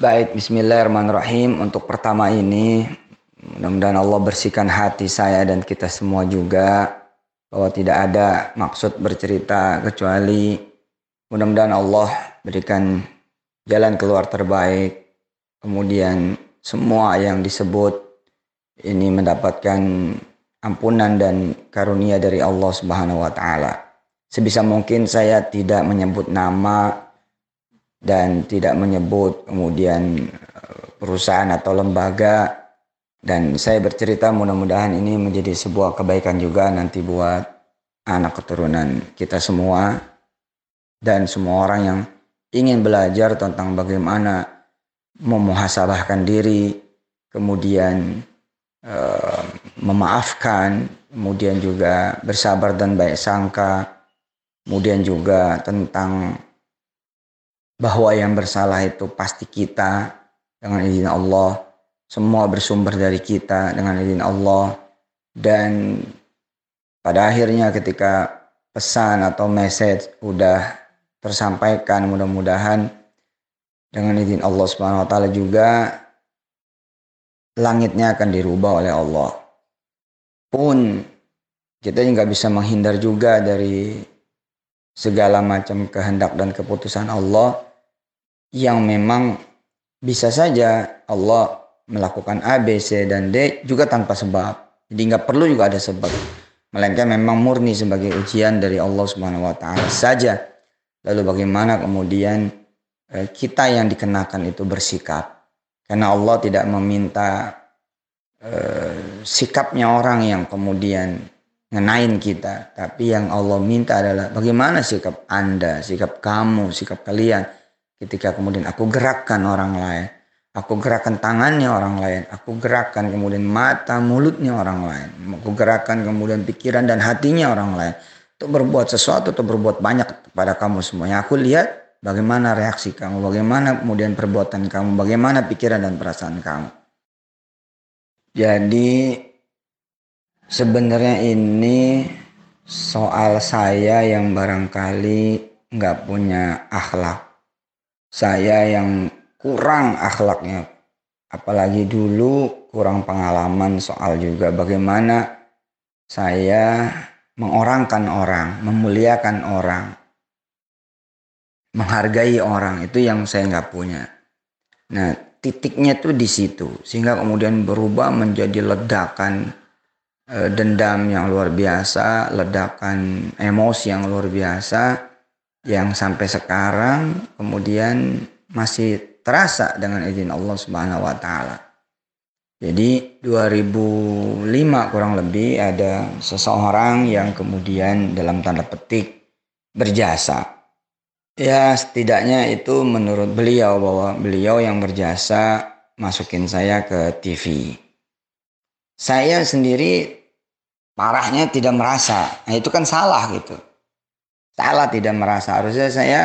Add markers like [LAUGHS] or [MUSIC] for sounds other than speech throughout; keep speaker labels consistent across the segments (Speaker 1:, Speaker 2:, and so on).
Speaker 1: Baik, bismillahirrahmanirrahim. Untuk pertama ini, mudah-mudahan Allah bersihkan hati saya dan kita semua juga bahwa tidak ada maksud bercerita kecuali mudah-mudahan Allah berikan jalan keluar terbaik. Kemudian semua yang disebut ini mendapatkan ampunan dan karunia dari Allah Subhanahu wa taala. Sebisa mungkin saya tidak menyebut nama dan tidak menyebut kemudian eh, perusahaan atau lembaga. Dan saya bercerita mudah-mudahan ini menjadi sebuah kebaikan juga nanti buat anak keturunan kita semua dan semua orang yang ingin belajar tentang bagaimana memuhasabahkan diri kemudian uh, memaafkan kemudian juga bersabar dan baik sangka kemudian juga tentang bahwa yang bersalah itu pasti kita dengan izin Allah. Semua bersumber dari kita dengan izin Allah. Dan pada akhirnya ketika pesan atau message udah tersampaikan mudah-mudahan dengan izin Allah Subhanahu wa taala juga langitnya akan dirubah oleh Allah. Pun kita nggak bisa menghindar juga dari segala macam kehendak dan keputusan Allah yang memang bisa saja Allah melakukan A, B, C, dan D juga tanpa sebab. Jadi nggak perlu juga ada sebab. Melainkan memang murni sebagai ujian dari Allah Subhanahu wa taala saja. Lalu bagaimana kemudian eh, kita yang dikenakan itu bersikap? Karena Allah tidak meminta eh, sikapnya orang yang kemudian ngenain kita, tapi yang Allah minta adalah bagaimana sikap Anda, sikap kamu, sikap kalian ketika kemudian aku gerakkan orang lain aku gerakkan tangannya orang lain aku gerakkan kemudian mata mulutnya orang lain aku gerakkan kemudian pikiran dan hatinya orang lain untuk berbuat sesuatu atau berbuat banyak kepada kamu semuanya. Aku lihat bagaimana reaksi kamu bagaimana kemudian perbuatan kamu bagaimana pikiran dan perasaan kamu. Jadi sebenarnya ini soal saya yang barangkali nggak punya akhlak saya yang kurang akhlaknya apalagi dulu kurang pengalaman soal juga bagaimana saya mengorangkan orang, memuliakan orang, menghargai orang itu yang saya nggak punya. Nah titiknya tuh di situ sehingga kemudian berubah menjadi ledakan e, dendam yang luar biasa, ledakan emosi yang luar biasa yang sampai sekarang kemudian masih terasa dengan izin Allah Subhanahu wa taala. Jadi 2005 kurang lebih ada seseorang yang kemudian dalam tanda petik berjasa. Ya setidaknya itu menurut beliau bahwa beliau yang berjasa masukin saya ke TV. Saya sendiri parahnya tidak merasa. Nah itu kan salah gitu salah tidak merasa harusnya saya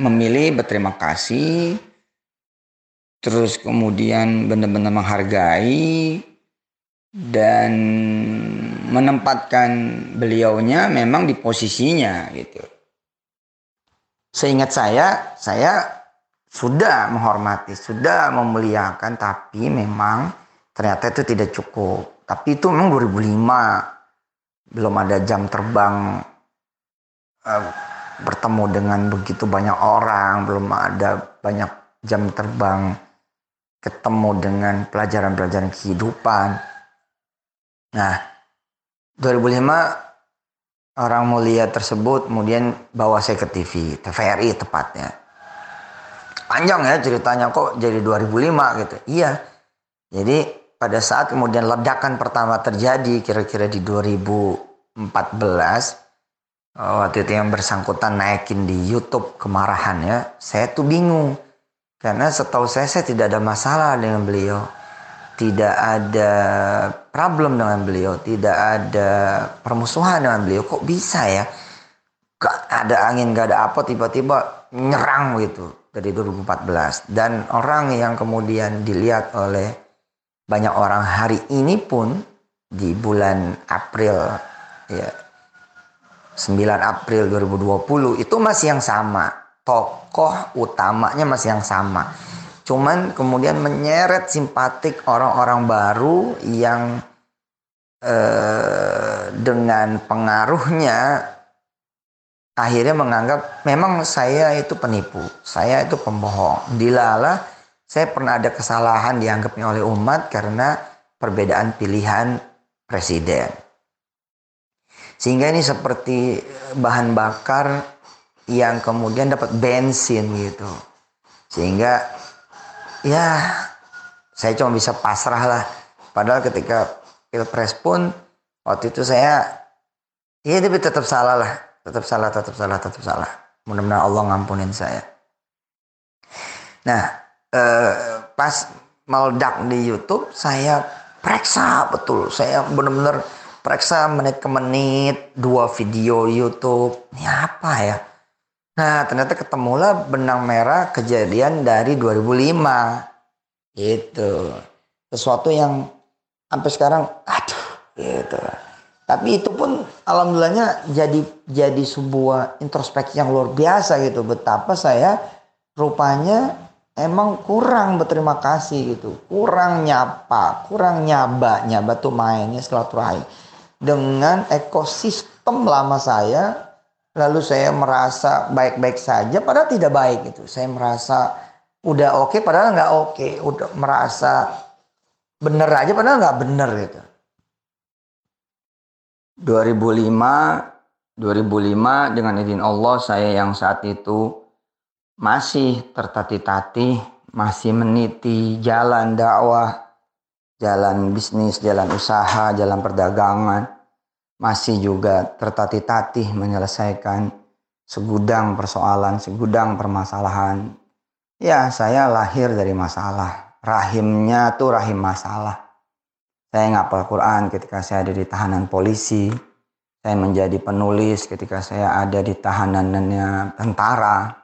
Speaker 1: memilih berterima kasih terus kemudian benar-benar menghargai dan menempatkan beliaunya memang di posisinya gitu. Seingat saya, saya sudah menghormati, sudah memuliakan, tapi memang ternyata itu tidak cukup. Tapi itu memang 2005, belum ada jam terbang uh, bertemu dengan begitu banyak orang, belum ada banyak jam terbang, ketemu dengan pelajaran-pelajaran kehidupan. Nah, 2005 orang mulia tersebut kemudian bawa saya ke TV, TVRI tepatnya. Panjang ya ceritanya kok jadi 2005 gitu. Iya. Jadi pada saat kemudian ledakan pertama terjadi kira-kira di 2014 Oh, waktu itu yang bersangkutan naikin di YouTube kemarahan ya, saya tuh bingung. Karena setahu saya, saya tidak ada masalah dengan beliau. Tidak ada problem dengan beliau. Tidak ada permusuhan dengan beliau. Kok bisa ya? Gak ada angin, gak ada apa, tiba-tiba nyerang gitu dari 2014. Dan orang yang kemudian dilihat oleh banyak orang hari ini pun di bulan April ya 9 April 2020 itu masih yang sama. tokoh utamanya masih yang sama. Cuman kemudian menyeret simpatik orang-orang baru yang eh, dengan pengaruhnya akhirnya menganggap memang saya itu penipu, saya itu pembohong. Dilala saya pernah ada kesalahan dianggapnya oleh umat karena perbedaan pilihan presiden. Sehingga ini seperti bahan bakar yang kemudian dapat bensin gitu. Sehingga ya saya cuma bisa pasrah lah. Padahal ketika pilpres pun waktu itu saya ya tapi tetap salah lah. Tetap salah, tetap salah, tetap salah. Mudah-mudahan Allah ngampunin saya. Nah, eh, pas meledak di YouTube saya periksa betul saya benar-benar periksa menit ke menit dua video YouTube. Ini apa ya? Nah ternyata ketemulah benang merah kejadian dari 2005 itu sesuatu yang sampai sekarang aduh gitu. Tapi itu pun alhamdulillahnya jadi jadi sebuah introspeksi yang luar biasa gitu. Betapa saya rupanya emang kurang berterima kasih gitu. Kurang nyapa kurang nyaba. Nyaba tuh mainnya silaturahim dengan ekosistem lama saya lalu saya merasa baik-baik saja padahal tidak baik gitu saya merasa udah oke okay, padahal nggak oke okay. udah merasa bener aja padahal nggak bener gitu 2005 2005 dengan izin Allah saya yang saat itu masih tertatih-tatih, masih meniti jalan dakwah, jalan bisnis, jalan usaha, jalan perdagangan, masih juga tertatih-tatih menyelesaikan segudang persoalan, segudang permasalahan. Ya, saya lahir dari masalah. Rahimnya tuh rahim masalah. Saya ngapal Quran ketika saya ada di tahanan polisi. Saya menjadi penulis ketika saya ada di tahanannya tentara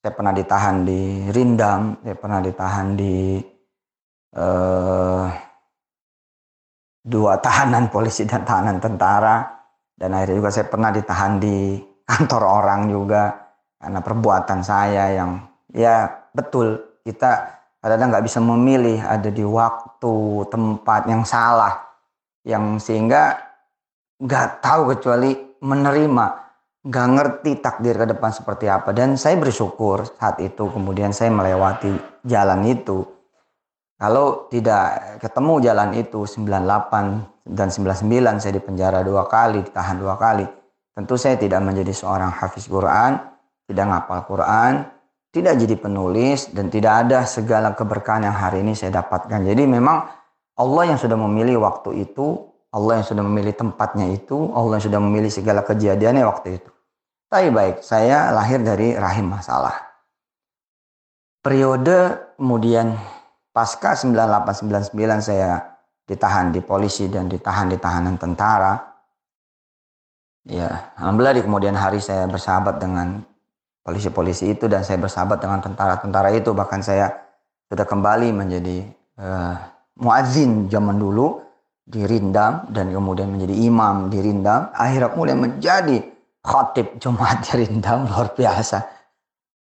Speaker 1: saya pernah ditahan di Rindam, saya pernah ditahan di uh, dua tahanan polisi dan tahanan tentara, dan akhirnya juga saya pernah ditahan di kantor orang juga karena perbuatan saya yang ya betul kita kadang-kadang nggak bisa memilih ada di waktu tempat yang salah. Yang sehingga nggak tahu kecuali menerima nggak ngerti takdir ke depan seperti apa. Dan saya bersyukur saat itu kemudian saya melewati jalan itu kalau tidak ketemu jalan itu 98 dan 99 saya dipenjara dua kali ditahan dua kali tentu saya tidak menjadi seorang hafiz Quran tidak ngapal Quran tidak jadi penulis dan tidak ada segala keberkahan yang hari ini saya dapatkan jadi memang Allah yang sudah memilih waktu itu Allah yang sudah memilih tempatnya itu, Allah yang sudah memilih segala kejadiannya waktu itu. Tapi baik, saya lahir dari rahim masalah. Periode kemudian pasca 9899 saya ditahan di polisi dan ditahan di tahanan tentara. Ya, alhamdulillah di kemudian hari saya bersahabat dengan polisi-polisi itu dan saya bersahabat dengan tentara-tentara itu bahkan saya sudah kembali menjadi uh, muadzin zaman dulu di Rindam dan kemudian menjadi imam di Rindam. Akhirnya kemudian menjadi khatib Jumat [LAUGHS] di Rindam luar biasa.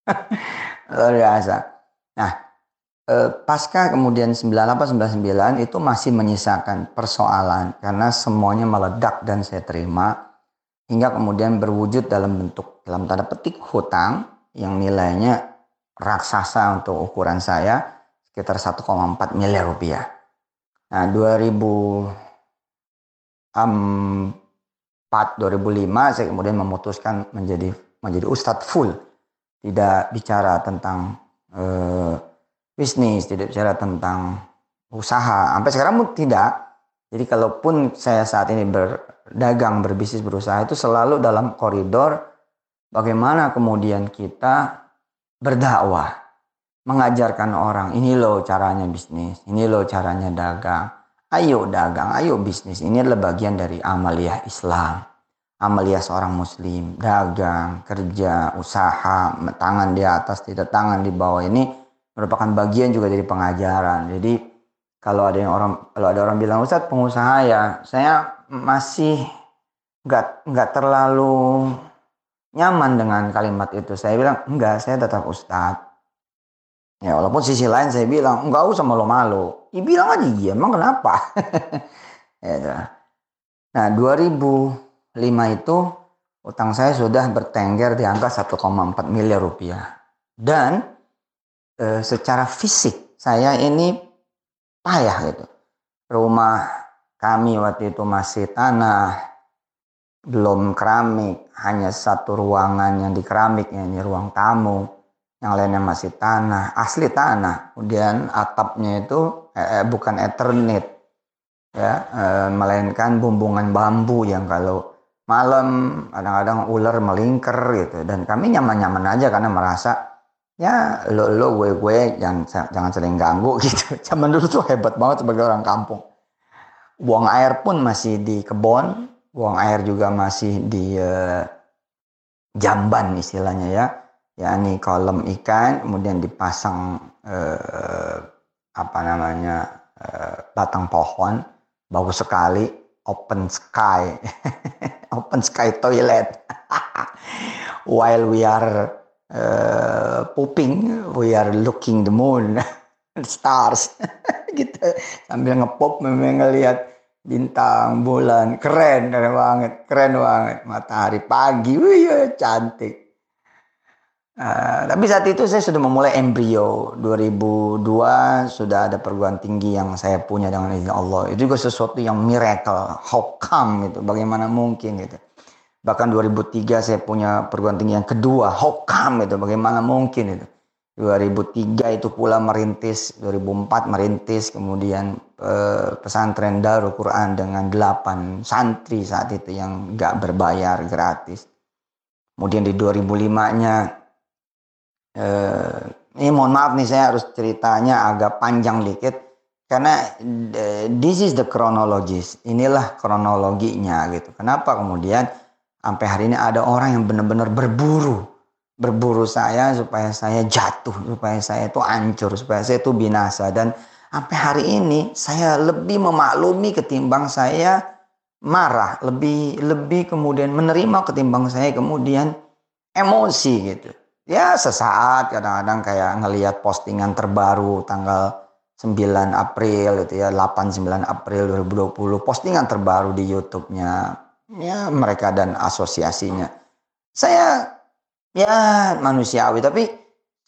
Speaker 1: [LAUGHS] luar biasa. Nah, eh, pasca kemudian 9899 itu masih menyisakan persoalan karena semuanya meledak dan saya terima hingga kemudian berwujud dalam bentuk dalam tanda petik hutang yang nilainya raksasa untuk ukuran saya sekitar 1,4 miliar rupiah. Nah, 2004 2005 saya kemudian memutuskan menjadi menjadi ustadz full. Tidak bicara tentang uh, bisnis, tidak bicara tentang usaha. Sampai sekarang pun tidak. Jadi kalaupun saya saat ini berdagang, berbisnis, berusaha itu selalu dalam koridor bagaimana kemudian kita berdakwah mengajarkan orang ini loh caranya bisnis, ini loh caranya dagang. Ayo dagang, ayo bisnis. Ini adalah bagian dari amaliyah Islam. Amaliyah seorang muslim, dagang, kerja, usaha, tangan di atas, tidak tangan di bawah ini merupakan bagian juga dari pengajaran. Jadi kalau ada yang orang kalau ada orang bilang Ustaz pengusaha ya, saya masih nggak nggak terlalu nyaman dengan kalimat itu. Saya bilang, enggak, saya tetap ustadz. Ya walaupun sisi lain saya bilang, enggak usah malu-malu. Ya bilang aja iya, emang kenapa? [LAUGHS] ya, nah 2005 itu utang saya sudah bertengger di angka 1,4 miliar rupiah. Dan e, secara fisik saya ini payah gitu. Rumah kami waktu itu masih tanah, belum keramik, hanya satu ruangan yang di keramik, ya, ini ruang tamu, yang lainnya masih tanah, asli tanah. Kemudian atapnya itu eh, eh bukan eternit, ya, eh, melainkan bumbungan bambu yang kalau malam kadang-kadang ular melingkar gitu. Dan kami nyaman-nyaman aja karena merasa ya lo lo gue gue jangan jangan sering ganggu [LAUGHS] gitu. Zaman dulu tuh hebat banget sebagai orang kampung. Buang air pun masih di kebun, buang air juga masih di uh, jamban istilahnya ya yakni kolam ikan kemudian dipasang uh, apa namanya uh, batang pohon bagus sekali open sky [LAUGHS] open sky toilet [LAUGHS] while we are uh, pooping we are looking the moon [LAUGHS] stars. [LAUGHS] Gitu. Sambil ngepop memang ngelihat bintang, bulan, keren, keren banget, keren banget. Matahari pagi, wih ya, cantik. Uh, tapi saat itu saya sudah memulai embrio. 2002 sudah ada perguruan tinggi yang saya punya dengan izin Allah. Itu juga sesuatu yang miracle how come gitu bagaimana mungkin gitu bahkan 2003 saya punya perguruan tinggi yang kedua come itu bagaimana mungkin itu? 2003 itu pula merintis 2004 merintis kemudian eh, pesantren Darul Quran dengan 8 santri saat itu yang gak berbayar gratis. Kemudian di 2005-nya eh, ini mohon maaf nih saya harus ceritanya agak panjang dikit. Karena eh, this is the chronologis inilah kronologinya gitu. Kenapa kemudian sampai hari ini ada orang yang benar-benar berburu berburu saya supaya saya jatuh, supaya saya itu hancur, supaya saya itu binasa. Dan sampai hari ini saya lebih memaklumi ketimbang saya marah, lebih lebih kemudian menerima ketimbang saya kemudian emosi gitu. Ya sesaat kadang-kadang kayak ngelihat postingan terbaru tanggal 9 April itu ya 8 9 April 2020 postingan terbaru di YouTube-nya ya mereka dan asosiasinya. Saya ya manusiawi tapi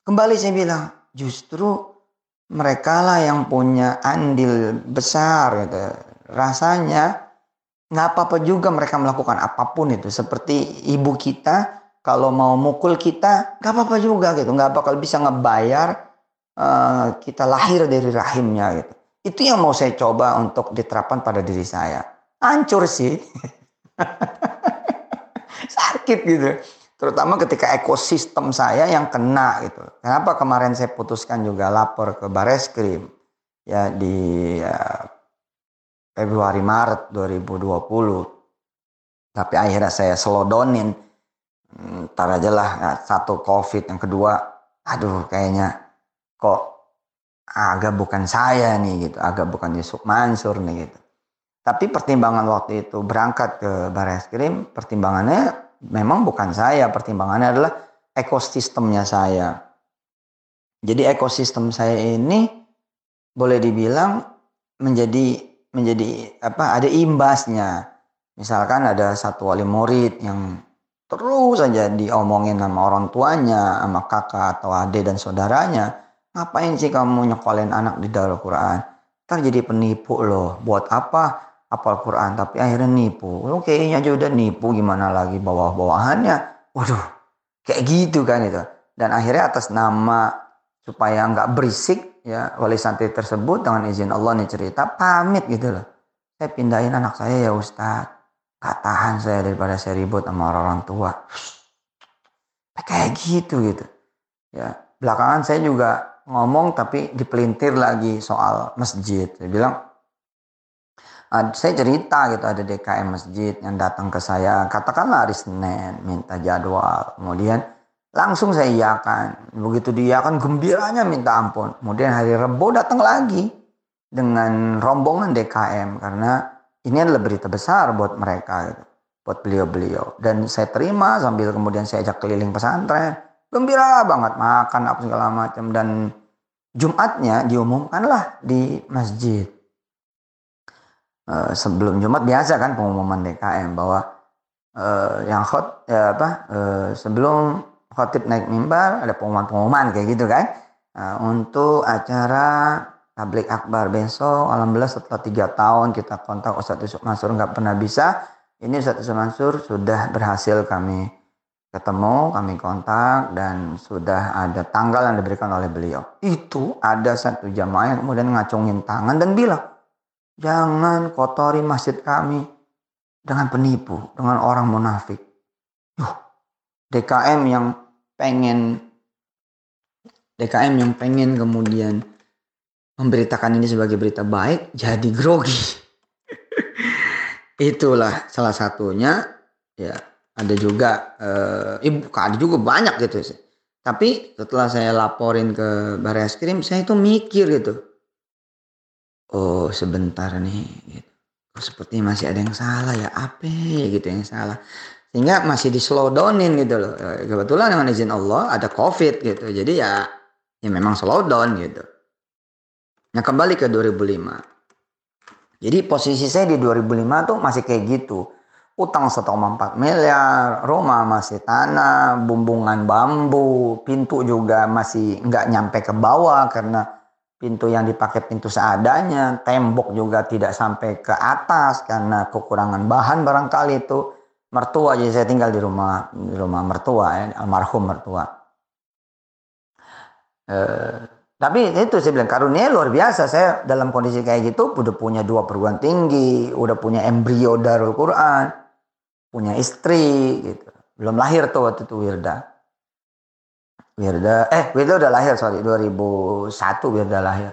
Speaker 1: kembali saya bilang justru mereka lah yang punya andil besar gitu. Rasanya nggak apa-apa juga mereka melakukan apa pun itu. Seperti ibu kita kalau mau mukul kita nggak apa-apa juga gitu. Nggak bakal bisa ngebayar uh, kita lahir dari rahimnya gitu. Itu yang mau saya coba untuk diterapkan pada diri saya. Hancur sih [LAUGHS] [LAUGHS] sakit gitu terutama ketika ekosistem saya yang kena gitu. Kenapa kemarin saya putuskan juga lapor ke Bareskrim ya di ya, Februari Maret 2020. Tapi akhirnya saya selodonin. Ntar aja lah ya, satu COVID yang kedua, aduh kayaknya kok agak bukan saya nih gitu, agak bukan Yusuf Mansur nih gitu. Tapi pertimbangan waktu itu berangkat ke Bareskrim, pertimbangannya memang bukan saya, pertimbangannya adalah ekosistemnya saya. Jadi ekosistem saya ini boleh dibilang menjadi menjadi apa ada imbasnya. Misalkan ada satu wali murid yang terus saja diomongin sama orang tuanya, sama kakak atau adik dan saudaranya. Ngapain sih kamu nyekolin anak di dalam Quran? Ntar jadi penipu loh. Buat apa? Apal Quran tapi akhirnya nipu. Lo kayaknya aja udah nipu gimana lagi bawah-bawahannya. Waduh, kayak gitu kan itu. Dan akhirnya atas nama supaya nggak berisik ya wali santri tersebut dengan izin Allah nih cerita pamit gitu loh. Saya pindahin anak saya ya Ustadz. Gak tahan saya daripada saya ribut sama orang, -orang tua. Kayak gitu gitu. Ya, belakangan saya juga ngomong tapi dipelintir lagi soal masjid. Saya bilang saya cerita gitu ada DKM masjid yang datang ke saya katakanlah hari Senin minta jadwal kemudian langsung saya iakan begitu diiakan gembiranya minta ampun kemudian hari Rebo datang lagi dengan rombongan DKM karena ini adalah berita besar buat mereka gitu. buat beliau-beliau. Dan saya terima sambil kemudian saya ajak keliling pesantren. Gembira banget makan apa segala macam dan Jumatnya diumumkanlah di masjid. Uh, sebelum Jumat biasa kan pengumuman DKM bahwa uh, yang hot ya apa uh, sebelum khotib naik mimbar ada pengumuman-pengumuman kayak gitu kan uh, untuk acara tablik akbar besok alhamdulillah setelah tiga tahun kita kontak Ustadz Yusuf Mansur nggak pernah bisa ini Ustadz Yusuf Mansur sudah berhasil kami ketemu, kami kontak dan sudah ada tanggal yang diberikan oleh beliau. Itu ada satu jamaah yang kemudian ngacungin tangan dan bilang, jangan kotori masjid kami dengan penipu, dengan orang munafik. Yuh, DKM yang pengen DKM yang pengen kemudian memberitakan ini sebagai berita baik jadi grogi. [LAUGHS] Itulah salah satunya ya ada juga eh, ibu ada juga banyak gitu sih tapi setelah saya laporin ke baris krim saya itu mikir gitu oh sebentar nih gitu. oh, seperti masih ada yang salah ya? Apa gitu yang salah? Sehingga masih di slow downin gitu loh. Eh, kebetulan dengan izin Allah ada covid gitu. Jadi ya ya memang slow down gitu. Nah kembali ke 2005 jadi posisi saya di 2005 tuh masih kayak gitu. Utang 1,4 miliar, rumah masih tanah, bumbungan bambu, pintu juga masih nggak nyampe ke bawah karena pintu yang dipakai pintu seadanya, tembok juga tidak sampai ke atas karena kekurangan bahan barangkali itu. Mertua jadi saya tinggal di rumah di rumah mertua ya, almarhum mertua. Eh, tapi itu saya bilang karunia luar biasa. Saya dalam kondisi kayak gitu udah punya dua perguruan tinggi, udah punya embrio Darul Quran punya istri gitu. Belum lahir tuh waktu itu Wirda. Wirda, eh Wirda udah lahir sorry 2001 Wirda lahir.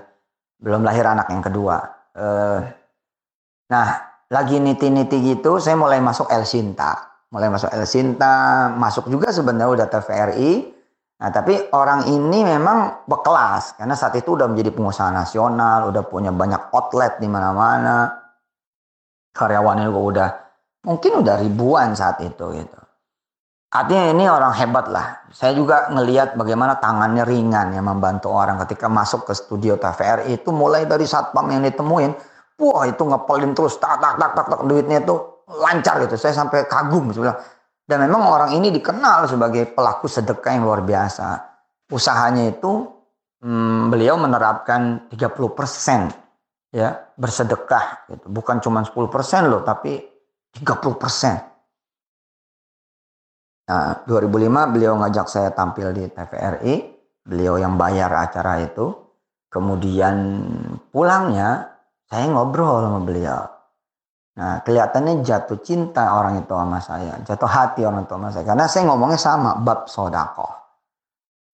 Speaker 1: Belum lahir anak yang kedua. Uh, nah lagi niti-niti gitu saya mulai masuk El Sinta. Mulai masuk El Sinta, masuk juga sebenarnya udah TVRI. Nah tapi orang ini memang berkelas karena saat itu udah menjadi pengusaha nasional, udah punya banyak outlet di mana-mana. Karyawannya juga udah Mungkin udah ribuan saat itu gitu. Artinya ini orang hebat lah. Saya juga ngelihat bagaimana tangannya ringan yang membantu orang ketika masuk ke studio TVRI itu mulai dari satpam yang ditemuin, wah itu ngepelin terus tak tak tak tak, tak duitnya itu lancar gitu. Saya sampai kagum sebenarnya. Dan memang orang ini dikenal sebagai pelaku sedekah yang luar biasa. Usahanya itu hmm, beliau menerapkan 30% ya bersedekah gitu. Bukan cuma 10% loh, tapi 30 persen. Nah, 2005 beliau ngajak saya tampil di TVRI, beliau yang bayar acara itu. Kemudian pulangnya saya ngobrol sama beliau. Nah, kelihatannya jatuh cinta orang itu sama saya, jatuh hati orang itu sama saya. Karena saya ngomongnya sama, bab sodako.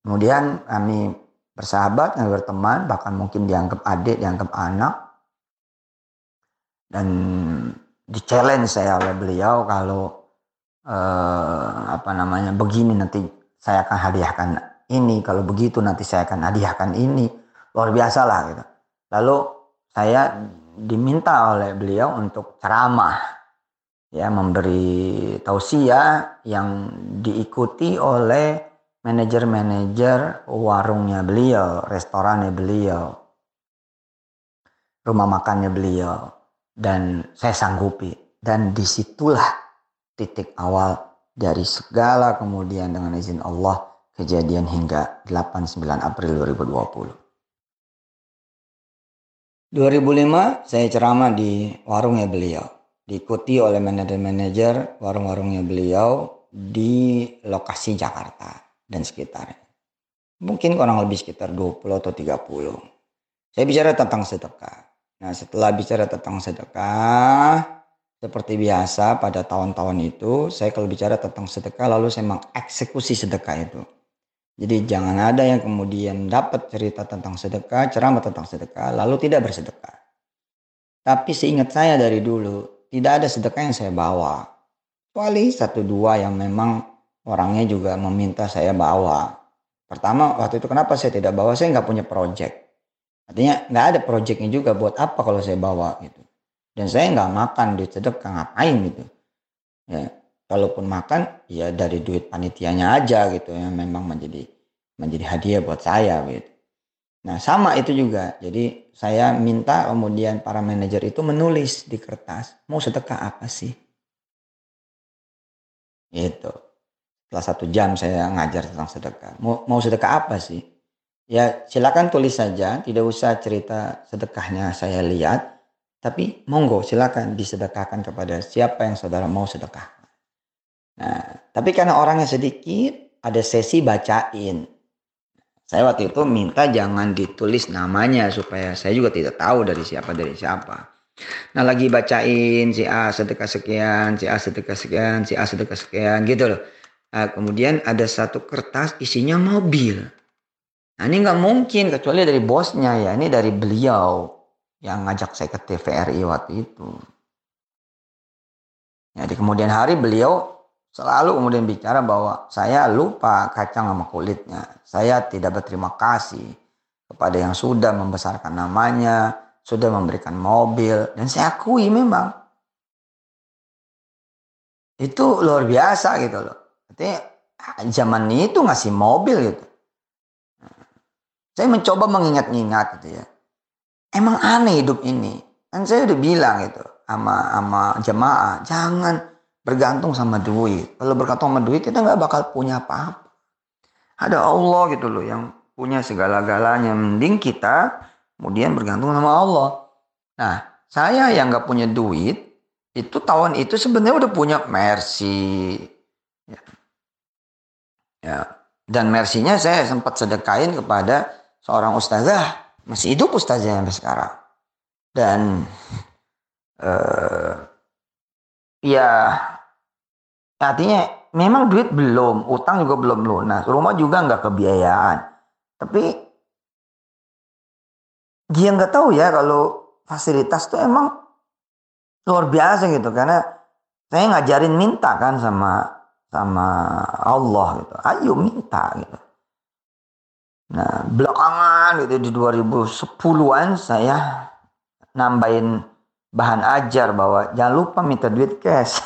Speaker 1: Kemudian kami bersahabat, kami berteman, bahkan mungkin dianggap adik, dianggap anak. Dan di challenge saya oleh beliau kalau eh, apa namanya begini nanti saya akan hadiahkan ini kalau begitu nanti saya akan hadiahkan ini luar biasa lah gitu lalu saya diminta oleh beliau untuk ceramah ya memberi tausiah yang diikuti oleh manajer-manajer warungnya beliau restorannya beliau rumah makannya beliau dan saya sanggupi. Dan di situlah titik awal dari segala kemudian dengan izin Allah kejadian hingga 8-9 April 2020. 2005 saya ceramah di warungnya beliau. Diikuti oleh manajer-manajer warung-warungnya beliau di lokasi Jakarta dan sekitarnya. Mungkin kurang lebih sekitar 20 atau 30. Saya bicara tentang sedekah. Nah setelah bicara tentang sedekah, seperti biasa pada tahun-tahun itu, saya kalau bicara tentang sedekah lalu saya mengeksekusi sedekah itu. Jadi jangan ada yang kemudian dapat cerita tentang sedekah, ceramah tentang sedekah, lalu tidak bersedekah. Tapi seingat saya dari dulu, tidak ada sedekah yang saya bawa. Kecuali satu dua yang memang orangnya juga meminta saya bawa. Pertama waktu itu kenapa saya tidak bawa? Saya nggak punya project. Artinya nggak ada proyeknya juga buat apa kalau saya bawa gitu. Dan saya nggak makan di sedekah ngapain gitu. Ya, kalaupun makan ya dari duit panitianya aja gitu yang memang menjadi menjadi hadiah buat saya gitu. Nah, sama itu juga. Jadi saya minta kemudian para manajer itu menulis di kertas, mau sedekah apa sih? Itu. Setelah satu jam saya ngajar tentang sedekah. Mau, mau sedekah apa sih? Ya silakan tulis saja, tidak usah cerita sedekahnya saya lihat. Tapi monggo silakan disedekahkan kepada siapa yang saudara mau sedekah. Nah, tapi karena orangnya sedikit, ada sesi bacain. Saya waktu itu minta jangan ditulis namanya supaya saya juga tidak tahu dari siapa dari siapa. Nah lagi bacain si A sedekah sekian, si A sedekah sekian, si A sedekah sekian gitu loh. Nah, kemudian ada satu kertas isinya mobil. Nah ini nggak mungkin kecuali dari bosnya ya, ini dari beliau yang ngajak saya ke TVRI waktu itu. Ya, di kemudian hari beliau selalu kemudian bicara bahwa saya lupa kacang sama kulitnya. Saya tidak berterima kasih kepada yang sudah membesarkan namanya, sudah memberikan mobil, dan saya akui memang itu luar biasa gitu loh. Artinya zaman itu ngasih mobil gitu. Saya mencoba mengingat-ingat gitu ya emang aneh hidup ini. Kan saya udah bilang itu sama sama jemaah, jangan bergantung sama duit. Kalau bergantung sama duit kita nggak bakal punya apa-apa. Ada Allah gitu loh yang punya segala-galanya. Mending kita kemudian bergantung sama Allah. Nah, saya yang nggak punya duit itu tahun itu sebenarnya udah punya Mercy. Ya. ya. Dan Mercy-nya saya sempat sedekain kepada seorang ustazah masih hidup ustaznya sampai sekarang. Dan uh, ya artinya memang duit belum, utang juga belum lunas, rumah juga nggak kebiayaan. Tapi dia nggak tahu ya kalau fasilitas tuh emang luar biasa gitu karena saya ngajarin minta kan sama sama Allah gitu. Ayo minta gitu. Nah, belakangan gitu di 2010-an saya nambahin bahan ajar bahwa jangan lupa minta duit cash.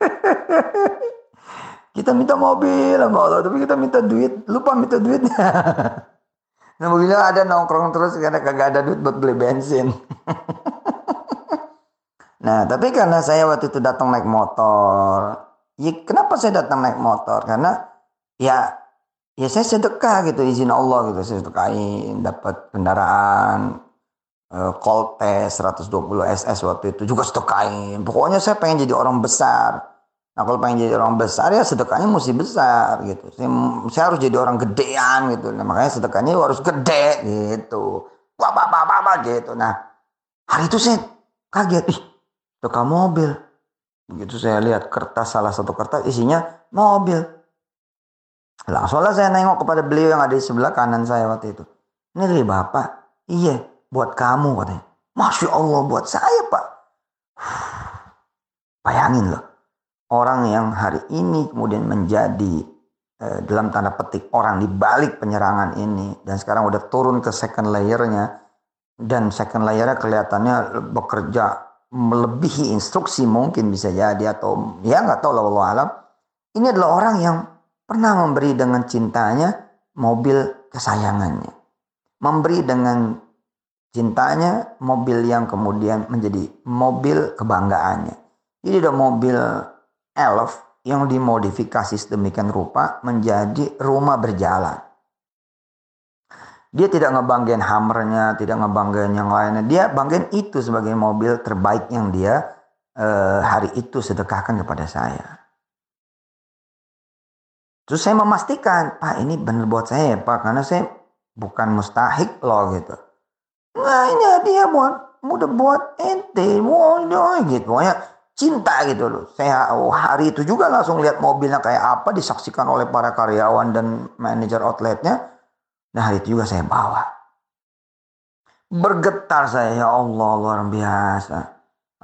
Speaker 1: [LAUGHS] kita minta mobil sama Allah, tapi kita minta duit, lupa minta duitnya. [LAUGHS] nah, mobilnya ada nongkrong terus karena kagak ada duit buat beli bensin. [LAUGHS] nah, tapi karena saya waktu itu datang naik motor, ya kenapa saya datang naik motor? Karena ya ya saya sedekah gitu izin Allah gitu. Saya sedekahin dapat kendaraan Coltes 120 SS waktu itu juga sedekahin. Pokoknya saya pengen jadi orang besar. Nah kalau pengen jadi orang besar ya sedekahnya mesti besar gitu. Saya, saya harus jadi orang gedean gitu. Nah, makanya sedekahnya harus gede gitu. Wah wah wah gitu. Nah hari itu saya kaget. Ih sedekah mobil. Begitu saya lihat kertas salah satu kertas isinya mobil Langsunglah saya nengok kepada beliau yang ada di sebelah kanan saya waktu itu. Ini dari bapak. Iya, buat kamu katanya. Masya Allah buat saya pak. [SIGHS] Bayangin loh. Orang yang hari ini kemudian menjadi eh, dalam tanda petik orang di balik penyerangan ini. Dan sekarang udah turun ke second layernya. Dan second layernya kelihatannya bekerja melebihi instruksi mungkin bisa jadi. Atau ya nggak tahu lah Allah alam. Ini adalah orang yang pernah memberi dengan cintanya mobil kesayangannya. Memberi dengan cintanya mobil yang kemudian menjadi mobil kebanggaannya. Jadi ada mobil Elf yang dimodifikasi sedemikian rupa menjadi rumah berjalan. Dia tidak ngebanggain hammernya, tidak ngebanggain yang lainnya. Dia banggain itu sebagai mobil terbaik yang dia eh, hari itu sedekahkan kepada saya. Terus saya memastikan, Pak ini benar buat saya ya Pak, karena saya bukan mustahik loh gitu. Nah ini dia buat, udah buat ente, wow, gitu. Pokoknya cinta gitu loh. Saya oh, hari itu juga langsung lihat mobilnya kayak apa, disaksikan oleh para karyawan dan manajer outletnya. Nah hari itu juga saya bawa. Bergetar saya, ya Allah luar biasa.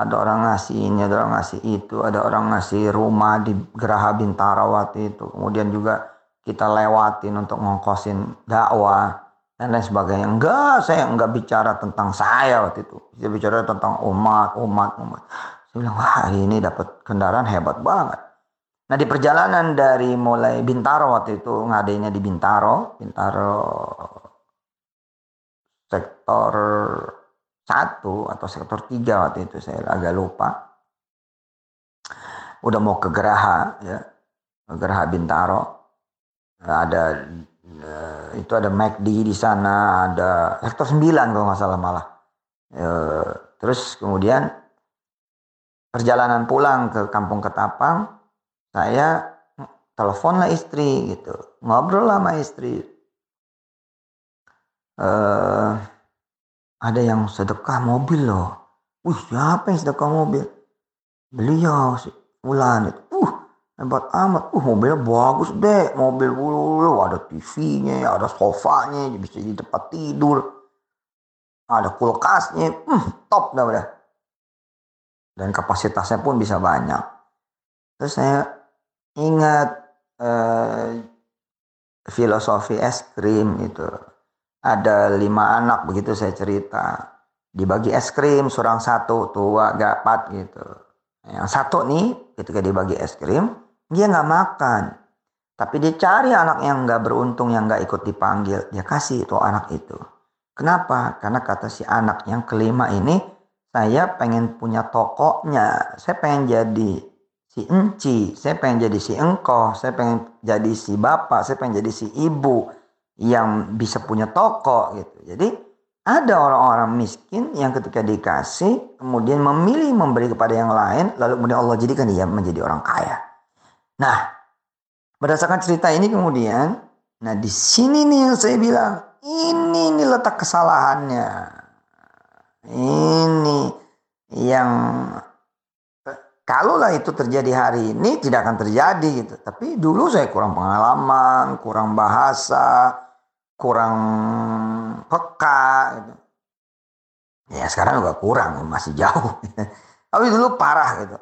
Speaker 1: Ada orang ngasih ini, ada orang ngasih itu, ada orang ngasih rumah di Geraha Bintara waktu itu. Kemudian juga kita lewatin untuk ngongkosin dakwah dan lain sebagainya. Enggak, saya enggak bicara tentang saya waktu itu. Saya bicara tentang umat, umat, umat. Saya bilang, wah ini dapat kendaraan hebat banget. Nah di perjalanan dari mulai Bintaro waktu itu ngadainya di Bintaro, Bintaro sektor satu atau sektor tiga waktu itu saya agak lupa. Udah mau ke Geraha ya, Geraha Bintaro. Ada eh, itu ada McD di sana, ada sektor 9 kalau nggak salah malah. Eh, terus kemudian perjalanan pulang ke Kampung Ketapang, saya teleponlah istri gitu, ngobrol sama istri. Uh, ada yang sedekah mobil loh. Wih, siapa yang sedekah mobil? Beliau, si Ulan itu. Uh, hebat amat. Uh, mobilnya bagus deh. Mobil bulu, ada TV-nya, ada sofanya, bisa di tempat tidur. Ada kulkasnya. Hmm, top dah udah dan kapasitasnya pun bisa banyak. Terus saya ingat eh, filosofi es krim itu. Ada lima anak begitu saya cerita. Dibagi es krim seorang satu tua gapat gitu. Yang satu nih ketika dibagi es krim dia nggak makan. Tapi dia cari anak yang nggak beruntung yang nggak ikut dipanggil. Dia kasih itu anak itu. Kenapa? Karena kata si anak yang kelima ini saya pengen punya tokonya, saya pengen jadi si enci, saya pengen jadi si engkoh, saya pengen jadi si bapak, saya pengen jadi si ibu yang bisa punya toko gitu. Jadi ada orang-orang miskin yang ketika dikasih kemudian memilih memberi kepada yang lain lalu kemudian Allah jadikan dia menjadi orang kaya. Nah, berdasarkan cerita ini kemudian nah di sini nih yang saya bilang ini nih letak kesalahannya. Ini yang kalaulah itu terjadi hari ini tidak akan terjadi gitu. Tapi dulu saya kurang pengalaman, kurang bahasa, kurang peka gitu. Ya sekarang juga kurang, masih jauh. [LAUGHS] Tapi dulu parah gitu.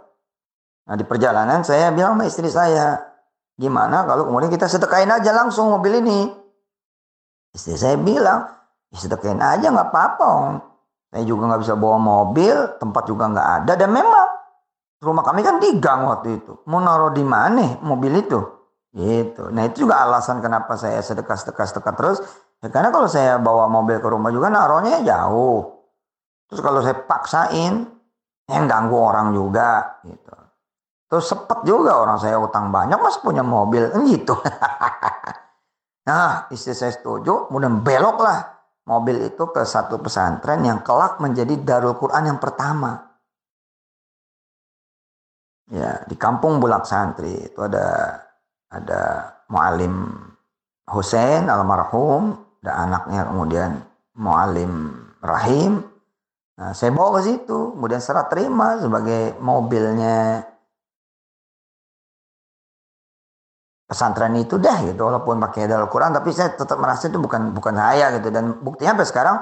Speaker 1: Nah di perjalanan saya bilang sama istri saya, gimana kalau kemudian kita sedekain aja langsung mobil ini. Istri saya bilang, ya sedekain aja nggak apa-apa. Saya juga nggak bisa bawa mobil, tempat juga nggak ada. Dan memang rumah kami kan di gang waktu itu. Mau naruh di mana mobil itu? Gitu. Nah itu juga alasan kenapa saya sedekah-sedekah-sedekah terus. Ya, karena kalau saya bawa mobil ke rumah juga naruhnya jauh. Terus kalau saya paksain, yang ganggu orang juga gitu. Terus sepet juga orang saya utang banyak mas punya mobil [LAUGHS] gitu. nah istri saya setuju, kemudian belok lah mobil itu ke satu pesantren yang kelak menjadi Darul Quran yang pertama. Ya, di kampung Bulak Santri itu ada ada Mualim Hussein almarhum dan anaknya kemudian Mualim Rahim. Nah, saya bawa ke situ, kemudian serah terima sebagai mobilnya pesantren itu dah gitu walaupun pakai Al Quran tapi saya tetap merasa itu bukan bukan saya gitu. Dan buktinya sampai sekarang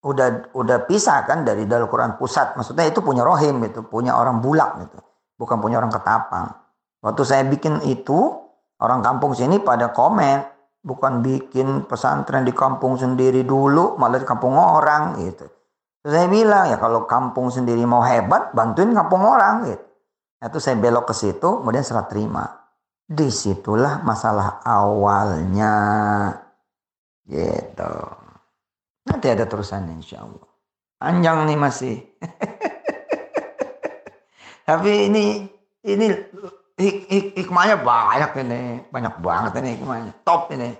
Speaker 1: udah udah pisah kan dari Al Quran pusat. Maksudnya itu punya rohim gitu punya orang bulak gitu bukan punya orang ketapang. Waktu saya bikin itu orang kampung sini pada komen bukan bikin pesantren di kampung sendiri dulu malah di kampung orang gitu. Terus saya bilang ya kalau kampung sendiri mau hebat bantuin kampung orang gitu. Itu saya belok ke situ kemudian serah terima. Di situlah masalah awalnya. Gitu. Nanti ada terusan insya Allah. Panjang nih masih. [LAUGHS] Tapi ini ini hik, hik, hikmahnya banyak ini. Banyak banget ini hikmahnya. Top ini.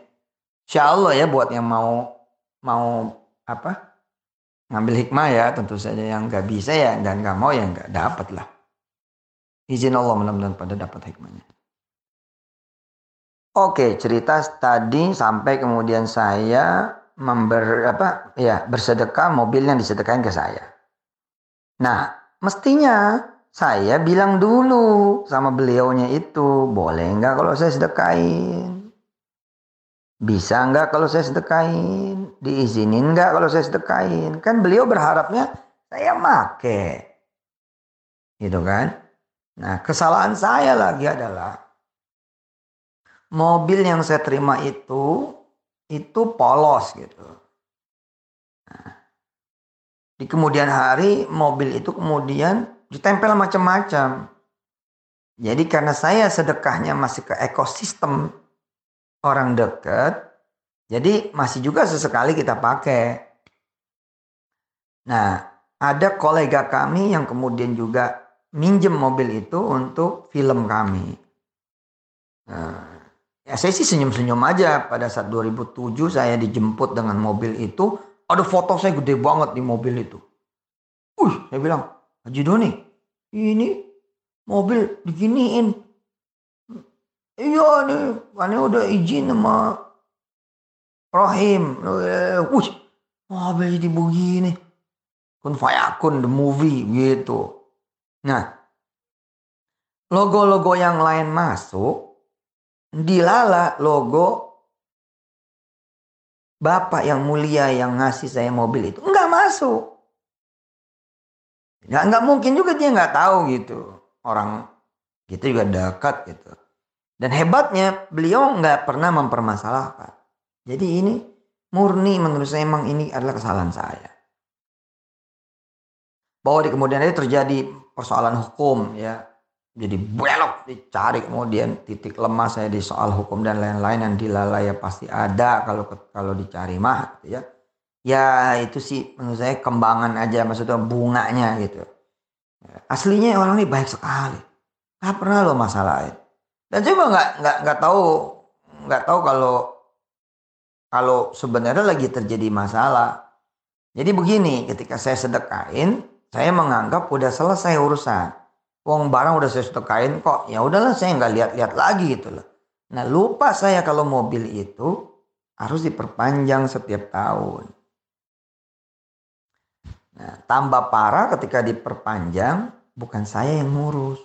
Speaker 1: Insya Allah ya buat yang mau mau apa? Ngambil hikmah ya tentu saja yang nggak bisa ya dan nggak mau ya nggak dapat lah. Izin Allah mudah-mudahan pada dapat hikmahnya. Oke, cerita tadi sampai kemudian saya member apa? Ya bersedekah mobil yang disedekahin ke saya. Nah, mestinya saya bilang dulu sama beliaunya itu, boleh nggak kalau saya sedekahin? Bisa nggak kalau saya sedekahin? Diizinin nggak kalau saya sedekahin? Kan beliau berharapnya saya make. Gitu kan? Nah, kesalahan saya lagi adalah mobil yang saya terima itu itu polos gitu. Nah, di kemudian hari mobil itu kemudian
Speaker 2: ditempel macam-macam. Jadi karena saya sedekahnya masih ke ekosistem orang dekat, jadi masih juga sesekali kita pakai. Nah, ada kolega kami yang kemudian juga minjem mobil itu untuk film kami. Nah, ya saya sih senyum-senyum aja pada saat 2007 saya dijemput dengan mobil itu. Ada foto saya gede banget di mobil itu. Wih, saya bilang, Haji Doni, ini mobil diginiin. Iya nih, ini udah izin sama Rahim. Wih, mobil jadi begini. Kun fayakun the movie gitu. Nah, logo-logo yang lain masuk, dilala logo Bapak yang mulia yang ngasih saya mobil itu nggak masuk. Nggak, nggak mungkin juga dia nggak tahu gitu orang kita juga dekat gitu. Dan hebatnya beliau nggak pernah mempermasalahkan. Jadi ini murni menurut saya emang ini adalah kesalahan saya. Bahwa di kemudian hari terjadi persoalan hukum ya. Jadi belok dicari kemudian titik lemah saya di soal hukum dan lain-lain yang dilalai ya pasti ada kalau kalau dicari mah gitu ya. Ya itu sih menurut saya kembangan aja maksudnya bunganya gitu. Aslinya orang ini baik sekali. Gak pernah lo masalahin. Dan coba nggak nggak nggak tahu nggak tahu kalau kalau sebenarnya lagi terjadi masalah. Jadi begini, ketika saya sedekain, saya menganggap udah selesai urusan. Wong barang udah saya sedekain kok, ya udahlah saya nggak lihat-lihat lagi gitu loh. Nah lupa saya kalau mobil itu harus diperpanjang setiap tahun. Nah, tambah parah ketika diperpanjang, bukan saya yang ngurus.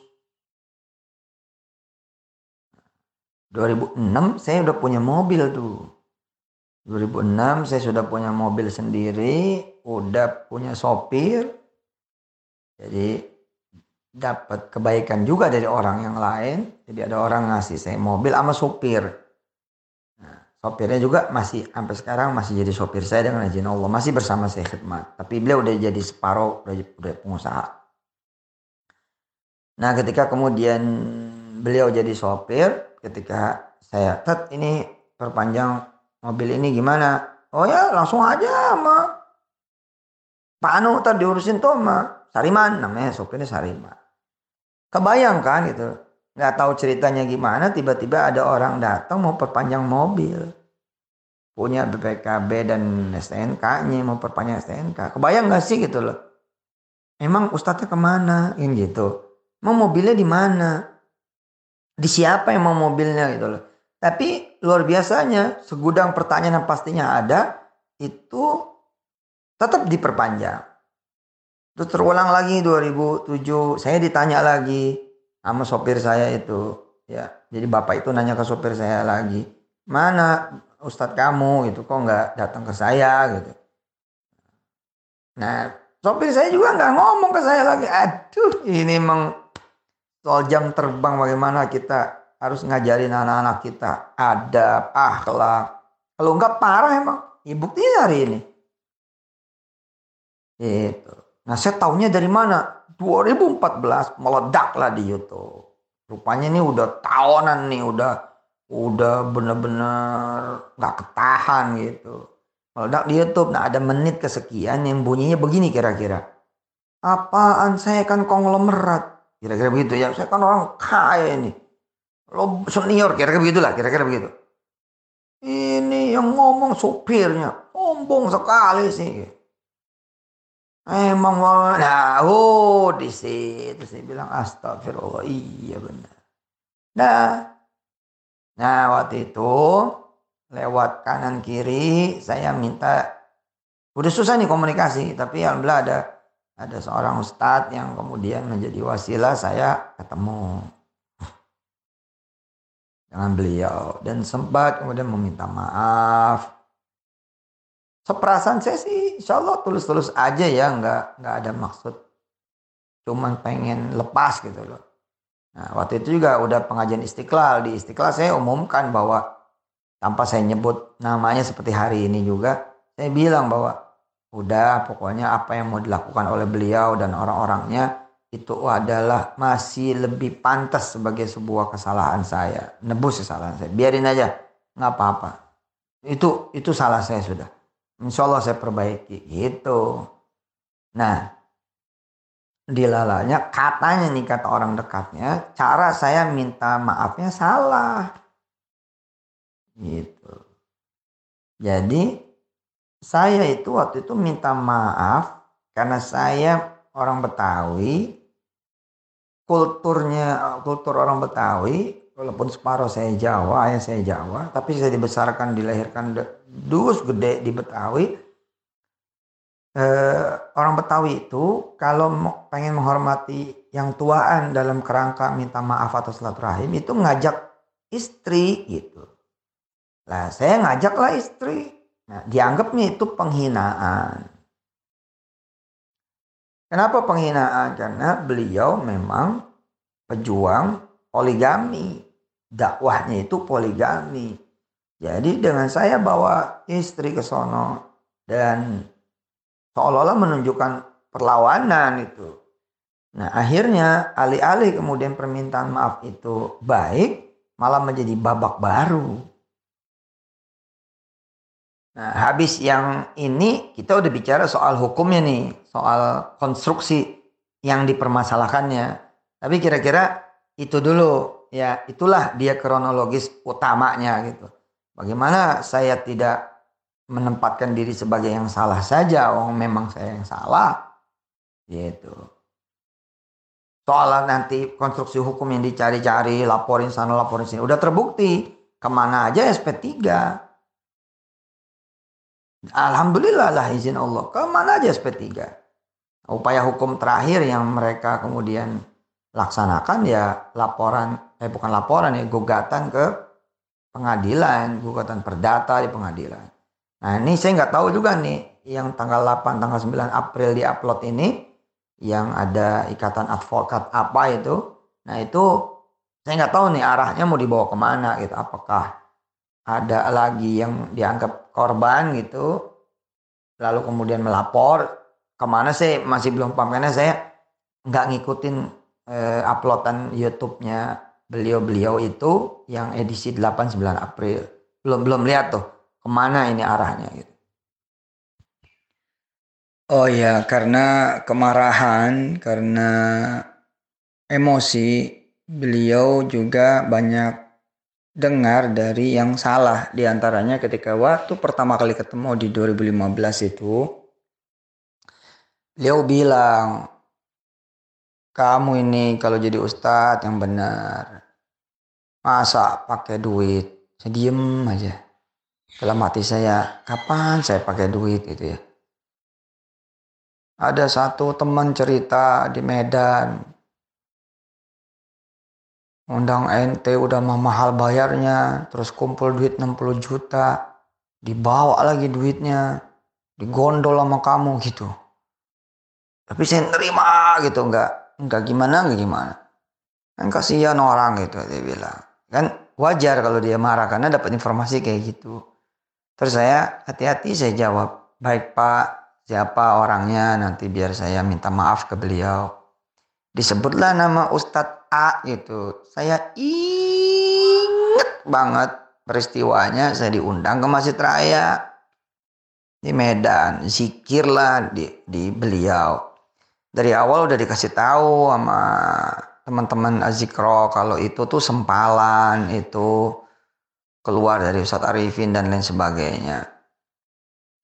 Speaker 2: 2006 saya udah punya mobil tuh. 2006 saya sudah punya mobil sendiri, udah punya sopir. Jadi dapat kebaikan juga dari orang yang lain. Jadi ada orang ngasih saya mobil sama sopir. Sopirnya juga masih sampai sekarang masih jadi sopir saya dengan izin Allah. Masih bersama saya khidmat. Tapi beliau udah jadi separuh, udah, udah pengusaha. Nah ketika kemudian beliau jadi sopir, ketika saya, Tet ini perpanjang mobil ini gimana? Oh ya langsung aja sama Pak Anu tadi diurusin tuh sama Sariman namanya sopirnya Sariman. Kebayang kan gitu nggak tahu ceritanya gimana tiba-tiba ada orang datang mau perpanjang mobil. Punya BPKB dan STNK-nya mau perpanjang STNK kebayang nggak sih gitu loh? Emang ustadznya ke mana? Ini gitu. Mau mobilnya di mana? Di siapa yang mau mobilnya gitu loh. Tapi luar biasanya segudang pertanyaan yang pastinya ada itu tetap diperpanjang. Terus terulang lagi 2007 saya ditanya lagi sama sopir saya itu ya. Jadi bapak itu nanya ke sopir saya lagi mana ustadz kamu? Itu kok nggak datang ke saya? Gitu. Nah sopir saya juga nggak ngomong ke saya lagi. Aduh ini emang soal jam terbang bagaimana kita harus ngajarin anak-anak kita ada akhlak. Kalau nggak parah emang ya buktinya hari ini. Itu nah saya taunya dari mana 2014 meledaklah di YouTube. Rupanya ini udah tahunan nih, udah udah bener-bener nggak ketahan gitu. Meledak di YouTube. Nah ada menit kesekian yang bunyinya begini kira-kira. Apaan saya kan konglomerat. Kira-kira begitu ya. Saya kan orang kaya ini. Lo senior kira-kira begitulah. Kira-kira begitu. Ini yang ngomong supirnya. Sombong sekali sih. Emang nah, oh di situ. Saya bilang astagfirullah iya benar. Nah, nah waktu itu lewat kanan kiri saya minta udah susah nih komunikasi tapi alhamdulillah ada ada seorang ustadz yang kemudian menjadi wasilah saya ketemu. Dengan beliau. Dan sempat kemudian meminta maaf seperasaan saya sih insya Allah tulus-tulus aja ya nggak nggak ada maksud cuman pengen lepas gitu loh nah waktu itu juga udah pengajian istiqlal di istiqlal saya umumkan bahwa tanpa saya nyebut namanya seperti hari ini juga saya bilang bahwa udah pokoknya apa yang mau dilakukan oleh beliau dan orang-orangnya itu adalah masih lebih pantas sebagai sebuah kesalahan saya. Nebus kesalahan saya. Biarin aja. nggak apa-apa. Itu itu salah saya sudah. Insya Allah saya perbaiki. Gitu. Nah, dilalanya katanya nih kata orang dekatnya cara saya minta maafnya salah gitu jadi saya itu waktu itu minta maaf karena saya orang Betawi kulturnya kultur orang Betawi walaupun separuh saya Jawa ayah saya Jawa tapi saya dibesarkan dilahirkan dus gede di Betawi eh, orang Betawi itu kalau pengen menghormati yang tuaan dalam kerangka minta maaf atau silaturahim itu ngajak istri gitu. Lah saya ngajaklah istri. Nah, dianggapnya itu penghinaan. Kenapa penghinaan? Karena beliau memang pejuang poligami. Dakwahnya itu poligami. Jadi dengan saya bawa istri ke sono dan seolah-olah menunjukkan perlawanan itu. Nah akhirnya alih-alih kemudian permintaan maaf itu baik, malah menjadi babak baru. Nah habis yang ini kita udah bicara soal hukumnya nih, soal konstruksi yang dipermasalahkannya. Tapi kira-kira itu dulu ya itulah dia kronologis utamanya gitu. Bagaimana saya tidak menempatkan diri sebagai yang salah saja, oh memang saya yang salah. Gitu. Soal nanti konstruksi hukum yang dicari-cari, laporin sana, laporin sini. Udah terbukti. Ke mana aja SP3. Alhamdulillah lah izin Allah. Ke mana aja SP3. Upaya hukum terakhir yang mereka kemudian laksanakan ya laporan, eh bukan laporan ya, gugatan ke pengadilan, gugatan perdata di pengadilan. Nah ini saya nggak tahu juga nih yang tanggal 8, tanggal 9 April di upload ini yang ada ikatan advokat apa itu. Nah itu saya nggak tahu nih arahnya mau dibawa ke mana gitu. Apakah ada lagi yang dianggap korban gitu. Lalu kemudian melapor ke mana sih masih belum karena saya nggak ngikutin eh, uploadan YouTube-nya beliau-beliau itu yang edisi 8 9 April. Belum belum lihat tuh ke mana ini arahnya gitu.
Speaker 1: Oh ya, karena kemarahan, karena emosi, beliau juga banyak dengar dari yang salah. Di antaranya ketika waktu pertama kali ketemu di 2015 itu, beliau bilang, kamu ini kalau jadi ustadz yang benar, masa pakai duit, saya diem aja. Dalam hati saya kapan saya pakai duit gitu ya? Ada satu teman cerita di Medan. Undang ente udah mahal bayarnya terus kumpul duit 60 juta. Dibawa lagi duitnya. Digondol sama kamu gitu. Tapi saya nerima gitu enggak enggak gimana enggak gimana kan kasihan orang gitu dia bilang kan wajar kalau dia marah karena dapat informasi kayak gitu Terus saya hati-hati saya jawab, baik Pak, siapa orangnya nanti biar saya minta maaf ke beliau. Disebutlah nama Ustadz A gitu. Saya inget banget peristiwanya saya diundang ke Masjid Raya di Medan. Zikirlah di, di beliau. Dari awal udah dikasih tahu sama teman-teman Azikro kalau itu tuh sempalan itu keluar dari Ustadz Arifin dan lain sebagainya.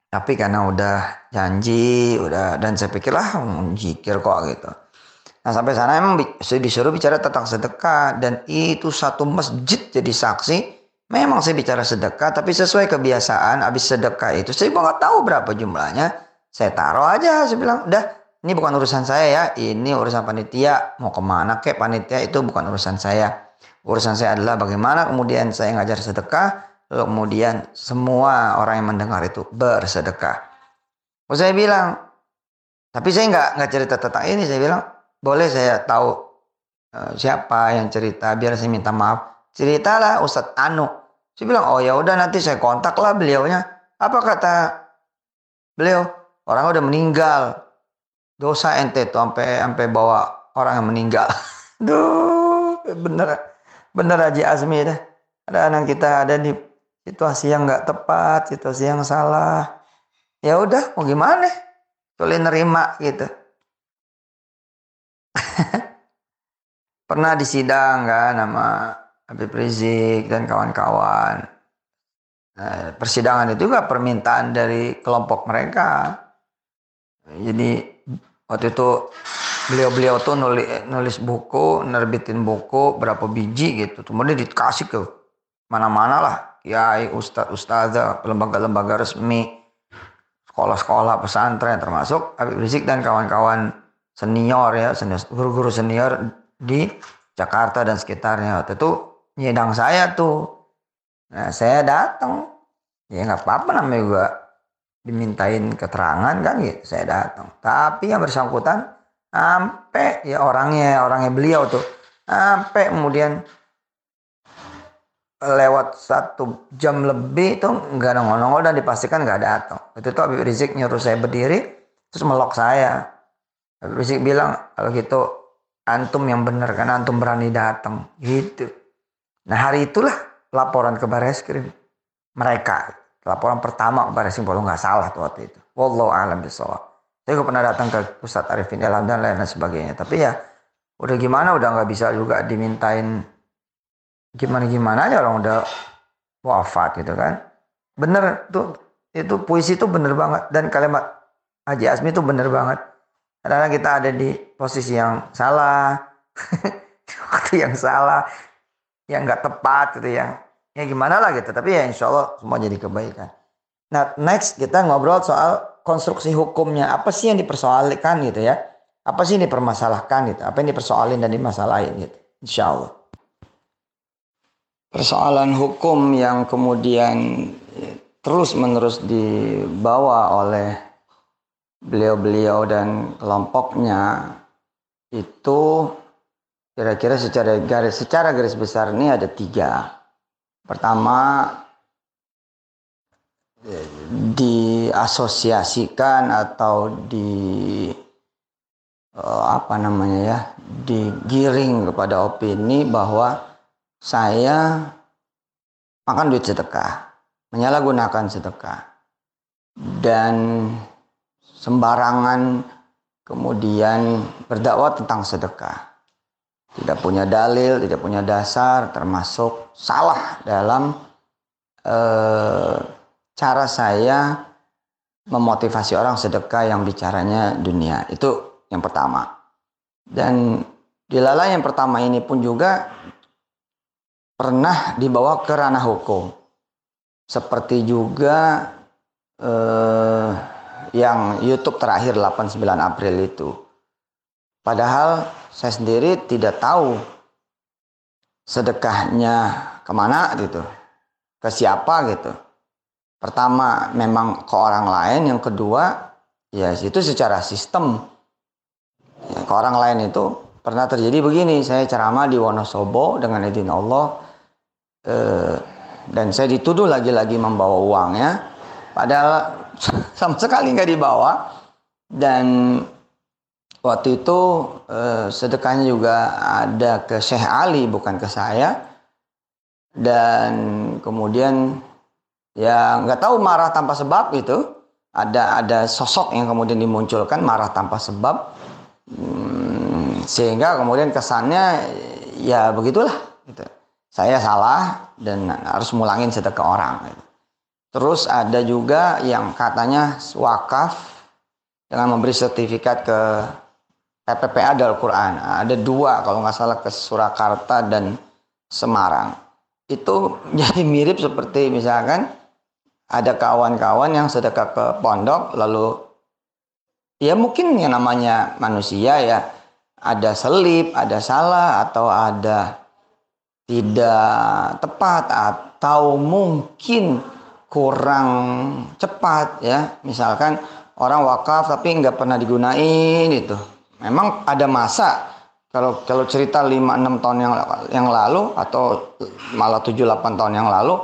Speaker 1: Tapi karena udah janji, udah dan saya pikirlah jikir kok gitu. Nah sampai sana emang disuruh bicara tentang sedekah dan itu satu masjid jadi saksi. Memang saya bicara sedekah tapi sesuai kebiasaan habis sedekah itu saya nggak tahu berapa jumlahnya. Saya taruh aja, saya bilang udah ini bukan urusan saya ya, ini urusan panitia. Mau ke mana kek panitia itu bukan urusan saya. Urusan saya adalah bagaimana kemudian saya ngajar sedekah, lalu kemudian semua orang yang mendengar itu bersedekah. Oh, saya bilang, tapi saya nggak nggak cerita tentang ini. Saya bilang, boleh saya tahu uh, siapa yang cerita, biar saya minta maaf. Ceritalah Ustadz Anu. Saya bilang, oh ya udah nanti saya kontak lah beliaunya. Apa kata beliau? Orang udah meninggal. Dosa ente tuh sampai sampai bawa
Speaker 2: orang yang meninggal. [LAUGHS] Duh, bener bener Haji Azmi dah. Kadang kita ada di situasi yang nggak tepat, situasi yang salah. Ya udah, mau gimana? Boleh nerima gitu. [LAUGHS] Pernah disidang kan nama Habib Rizik dan kawan-kawan. Nah, persidangan itu juga permintaan dari kelompok mereka. Jadi waktu itu beliau-beliau tuh nulis, nulis buku, nerbitin buku berapa biji gitu. Kemudian dikasih ke mana-mana lah. Kiai, ustadz, ustazah, lembaga-lembaga resmi, sekolah-sekolah, pesantren termasuk Habib Rizik dan kawan-kawan senior ya, guru-guru senior di Jakarta dan sekitarnya. Waktu itu nyedang saya tuh. Nah, saya datang. Ya nggak apa-apa namanya juga dimintain keterangan kan gitu. Saya datang. Tapi yang bersangkutan sampai ya orangnya orangnya beliau tuh sampai kemudian lewat satu jam lebih itu nggak nongol-nongol dan dipastikan nggak datang. Itu tuh Habib Rizik nyuruh saya berdiri terus melok saya. Habib Rizik bilang kalau gitu antum yang benar kan antum berani datang gitu nah hari itulah laporan ke baris krim mereka laporan pertama ke baris krim kalau nggak salah tuh waktu itu. Wallahu alam bisawab saya pernah datang ke pusat Arifin Ilham dan lain-lain sebagainya. Tapi ya udah gimana udah nggak bisa juga dimintain gimana gimana aja orang udah wafat gitu kan. Bener tuh itu puisi itu bener banget dan kalimat Haji Asmi itu bener banget. Karena kita ada di posisi yang salah, [LAUGHS] waktu yang salah, yang nggak tepat gitu yang ya gimana lah gitu. Tapi ya insya Allah semua jadi kebaikan. Nah next kita ngobrol soal konstruksi hukumnya. Apa sih yang dipersoalkan gitu ya? Apa sih yang dipermasalahkan gitu? Apa yang dipersoalin dan dimasalahin gitu? Insya Allah. Persoalan hukum yang kemudian terus menerus dibawa oleh beliau-beliau dan kelompoknya itu kira-kira secara garis secara garis besar ini ada tiga. Pertama diasosiasikan atau di uh, apa namanya ya digiring kepada opini bahwa saya makan duit sedekah, menyalahgunakan sedekah dan sembarangan kemudian berdakwah tentang sedekah. Tidak punya dalil, tidak punya dasar, termasuk salah dalam eh, cara saya memotivasi orang sedekah yang bicaranya dunia. Itu yang pertama. Dan dilala yang pertama ini pun juga pernah dibawa ke ranah hukum. Seperti juga eh, yang YouTube terakhir 89 April itu. Padahal saya sendiri tidak tahu sedekahnya ke mana gitu, ke siapa gitu. Pertama memang ke orang lain, yang kedua ya itu secara sistem. Ya, ke orang lain itu pernah terjadi begini, saya ceramah di Wonosobo dengan izin Allah eh, dan saya dituduh lagi-lagi membawa uangnya, padahal [LAUGHS] sama sekali nggak dibawa dan waktu itu eh, sedekahnya juga ada ke Syekh Ali bukan ke saya dan kemudian ya nggak tahu marah tanpa sebab itu ada ada sosok yang kemudian dimunculkan marah tanpa sebab hmm, sehingga kemudian kesannya ya begitulah gitu. saya salah dan harus mulangin sedekah orang gitu. Terus ada juga yang katanya wakaf dengan memberi sertifikat ke PPPA Al Quran. Ada dua kalau nggak salah ke Surakarta dan Semarang. Itu [LAUGHS] jadi mirip seperti misalkan ada kawan-kawan yang sedekah ke pondok lalu ya mungkin yang namanya manusia ya ada selip, ada salah atau ada tidak tepat atau mungkin kurang cepat ya misalkan orang wakaf tapi nggak pernah digunain itu memang ada masa kalau kalau cerita 5-6 tahun yang yang lalu atau malah 7-8 tahun yang lalu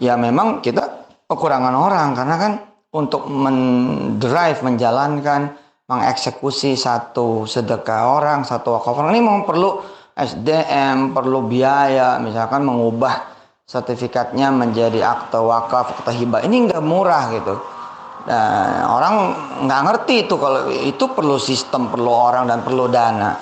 Speaker 2: ya memang kita kekurangan orang karena kan untuk mendrive menjalankan
Speaker 1: mengeksekusi satu sedekah orang, satu wakaf orang ini memang perlu SDM, perlu biaya, misalkan mengubah sertifikatnya menjadi akte wakaf, akte hibah. Ini nggak murah gitu. Dan orang nggak ngerti itu kalau itu perlu sistem, perlu orang dan perlu dana.